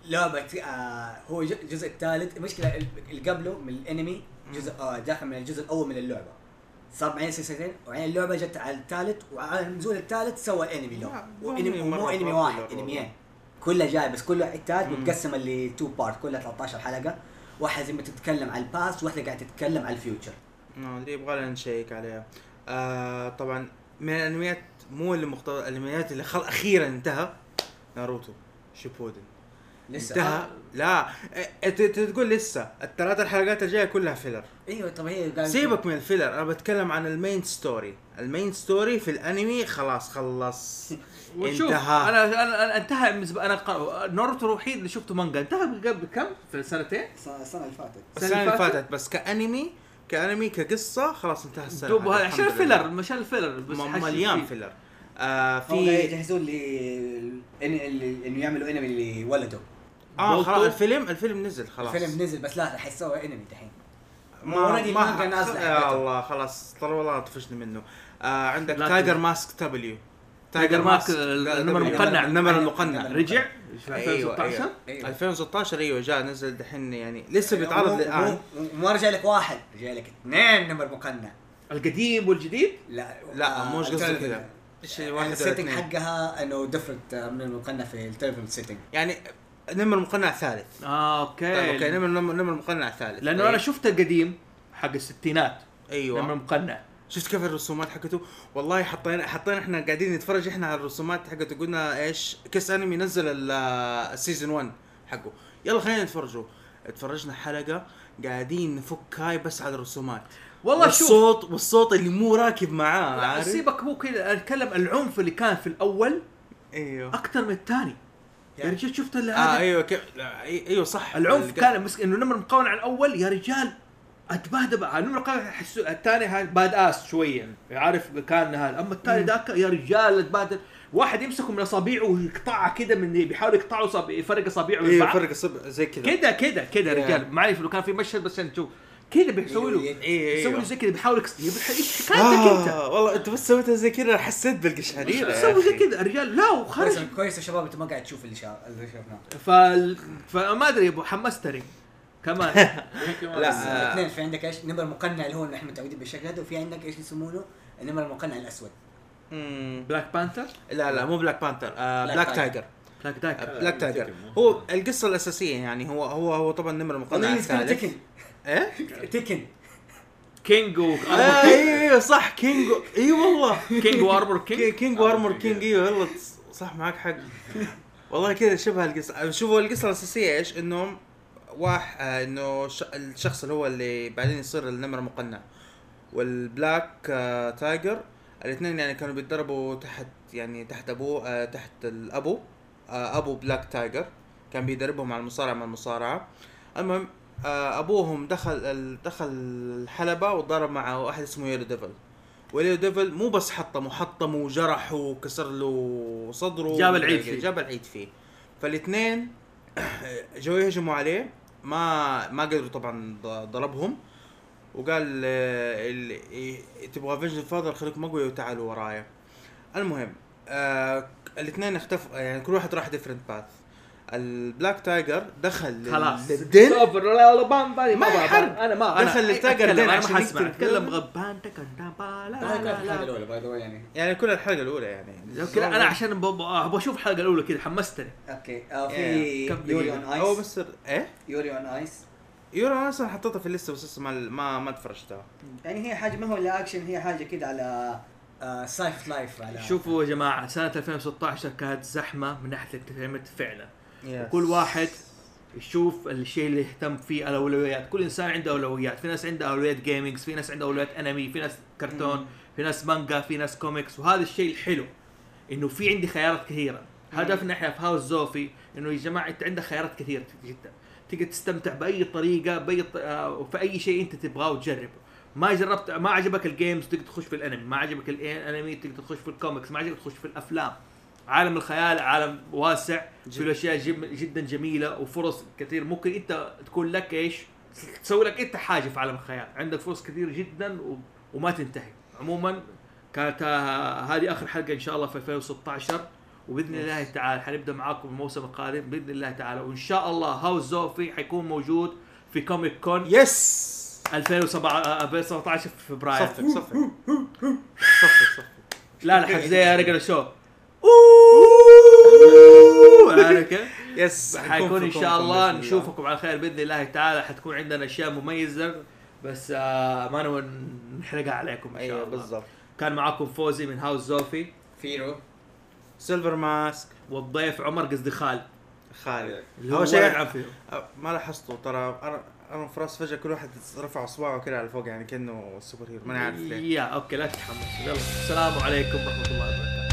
لعبة آه هو ج- الجزء الثالث المشكلة اللي قبله من الانمي جزء آه داخل من الجزء الأول من اللعبة. صار معين سلسلتين وبعدين اللعبة جت على الثالث وعلى نزول الثالث سوى انمي له لا، وانمي مو انمي واحد. انميين كلها جاي بس كله عتاد مم. متقسمة ل two part كلها 13 حلقة. واحدة زي ما تتكلم على ال past واحدة قاعدة تتكلم على ال future آه، اللي يبغى لنا نشيك عليها. آه طبعا من الانميات مو اللي مختار الانميات اللي خل... أخيرا انتهى Naruto Shippuden. لسه. انتهى. آه. لا إيه، انت أنت تقول لسه الثلاث الحلقات الجاية كلها filler أيوه طب هي سيبك من ال filler أنا بتكلم عن ال main story ال main story في الأنمي خلاص خلص انتهى. أنا أنا أنا انتهى بالنسبة أنا ناروتو الوحيد اللي شفته مانجا انتهى قبل كم؟ في سنتين؟ السنة اللي فاتت السنة اللي فاتت بس كأنمي كأنمي كقصة خلاص انتهى السنة دوب عشان ال filler. عشان ال filler بس مليان. filler آه في يجهزون اللي- إنه يعملوا انمي اللي ولدوا آه. خلاص الفيلم الفيلم نزل خلاص الفيلم نزل بس لا حيسوي انمي دحين already مانجا نازلة يا حقته. الله خلاص ترى والله طفشني منه آه عندك Tiger. Mask W Tiger Mask النمر. المقنع. النمر المقنع رجع في أيوة، 2016 أيوة. أيوه 2016 أيوه جاء نزل دحين يعني لسه مو- بيتعرض مو- الان مو- مو رجع لك واحد رجع لك اثنين نمر مقنع القديم والجديد لا لا، آه، مش قصدي. كذا. ولا ال setting؟ حقها إنه different من المقنع في التلفزيون setting يعني نمر مقنع ثالث. آه okay. okay نمر نمر نمر مقنع ثالث. لأنه أنا شفت القديم حق الستينات. أيوه. نمر مقنع. شفت كيف الرسومات حقته؟ والله حطينا حطينا إحنا قاعدين نتفرج إحنا على الرسومات حقته. قلنا إيش؟ كيس أنمي نزل ال- ال season 1 حقه. يلا خلينا نتفرجوا. اتفرجنا حلقة قاعدين نفك هاي بس على الرسومات. والله شوف. والصوت والصوت اللي مو راكب معاه عارف؟ سيبك مو كذا. أتكلم العنف اللي كان في الأول أيوه. أكثر من الثاني. يا يعني- رجال شفت ال- آه هذا؟ أيوه كيف؟ أيوه صح. العنف ال- كان مسك إنه نمر مقنع على الأول يا رجال. أتبهدل. النمر المقنع احس الثاني هاي badass شوية. عارف كان هذا. أما الثاني ذاك يا رجال أتبهدل. واحد يمسكه من أصابعه ويقطعها كده من بيحاول يقطعه صابع يفرق اصابعه من أيوه بعض فرق الصبع زي كذا كده كده كده يا. رجال. ما اعرف لو كان في مشهد بس عشان تشوف. كده بيسوي له. يسوي له زي كده بيحاول حكايتك أنت؟ آه والله أنت بس سويتها زي كذا حسيت بالقشعريره سوي زي. كذا؟ الرجال لا وخرج. كويس يا شباب أنت ما قاعد تشوف اللي شاف اللي شفناه. فال... فما أدري يا أبو حمستني كمان. لا. آه. اثنين في عندك إيش؟ نمر مقنع اللي هو إحنا متعودين بالشكل هذا وفي عندك إيش يسمونه؟ النمر المقنع الأسود. بلاك بانثر لا لا مو بلاك بانثر آه بلاك تايجر. تايجر بلاك آه، بلاك تايجر هو القصة الأساسية يعني هو هو هو طبعا نمر المقنع الثالث. إيه؟ Tekken. King و آه، أيوه أيوه صح King إي والله. King؟ و Armor King King و Armor King. أيوه والله صح معك حق. والله كذا شبه القصة. شوفوا القصة الأساسية إيش؟ إنهم واحد آه إنه ش- الشخص اللي هو اللي بعدين يصير النمر المقنع. وال Black آه Tiger. الاثنين يعني كانوا بيتدربوا تحت يعني تحت ابوه آه تحت الأبو آه أبو Black Tiger. كان بيدربهم على المصارعة مع المصارعة. المهم آه أبوهم دخل دخل الحلبة وضرب مع واحد اسمه Yellow Devil. و Yellow Devil مو بس حطمه حطمه وجرحه وكسر له صدره جاب العيد فيه. جاب العيد فيه. فالاثنين جو يهجموا عليه ما ما قدروا طبعا ضربهم. وقال آه، تبغى فيجن فاذر خليكم اقوياء وتعالوا ورايا. المهم آه الاثنين اختفوا يعني كل واحد راح ديفرنت باث البلاك تايجر دخل خلاص. للدن. لا لا ما. حرب. أنا ما أنا دخل للتايجر دين أنا عشان ما حسمع يقتل. أتكلم. غبان تكن لا لا لا الحلقة لا الاولى باي ذا يعني. يعني كل الحلقة الأولى يعني. أوكي أنا عشان أبغى أشوف الحلقة الأولى كذا حمستني. أوكي. آه. في يوري؟ اون أو ايس بس إيه؟ يوري اون ايس يورو أنا أصلا حطيتها في الليسته بس لسه ما ما ما تفرجتها يعني هي حاجة ما هو الا اكشن هي حاجة كده على slice of life على شوفوا يا جماعة سنة 2016 كانت زحمة من ناحية ال entertainment فعلا. وكل واحد يشوف الشيء اللي يهتم فيه الأولويات. كل إنسان عنده أولويات. في ناس عندها أولويات gaming في ناس عندها أولويات انمي في ناس كرتون مم. في ناس مانجا في ناس كوميكس وهذا الشيء الحلو إنه في عندي خيارات كثيرة. هدفنا إحنا في هاوس زوفي إنه يا جماعة أنت عندك خيارات كثيرة جدا. تقدر تستمتع بأي طريقة بأي ط... آه، في أي شيء أنت تبغاه وتجربه. ما جربت ما عجبك ال games تقدر تخش في الانمي ما عجبك الانمي تقدر تخش في الكوميكس ما عجبك تخش في الأفلام. عالم الخيال عالم واسع في جم- جدا جميلة وفرص كثير. ممكن أنت تكون لك إيش؟ تسوي لك أنت حاجة في عالم الخيال. عندك فرص كثير جدا و... وما تنتهي. عموما كانت آه، هذه آخر حلقة إن شاء الله في 2016 وبإذن الله تعالى حنبدأ معاكم الموسم القادم. بإذن الله تعالى. وإن شاء الله هاوس زوفي حيكون موجود في Comic Con yes 2017 آه، 2017 في فبراير. صفق صفق صفق صفق لا لا حق زي رجل شو yes حيكون إن شاء الله. نشوفكم على خير بإذن الله تعالى. حتكون عندنا أشياء مميزة بس آه ما نبغى نحرقها عليكم إن شاء أيوه الله. بالضبط. كان معاكم فوزي من هاوس زوفي فيرو. Silver Mask والضيف عمر قصدي خالد. خالد. اللي هو شيء أه، ما لاحظته ترى أنا أنا في رأس فجأة كل واحد رفع أصبعه كذا على فوق يعني كأنه superhero. ماني عارف ليه. يا okay لا تتحمس. يلا السلام عليكم ورحمة الله وبركاته.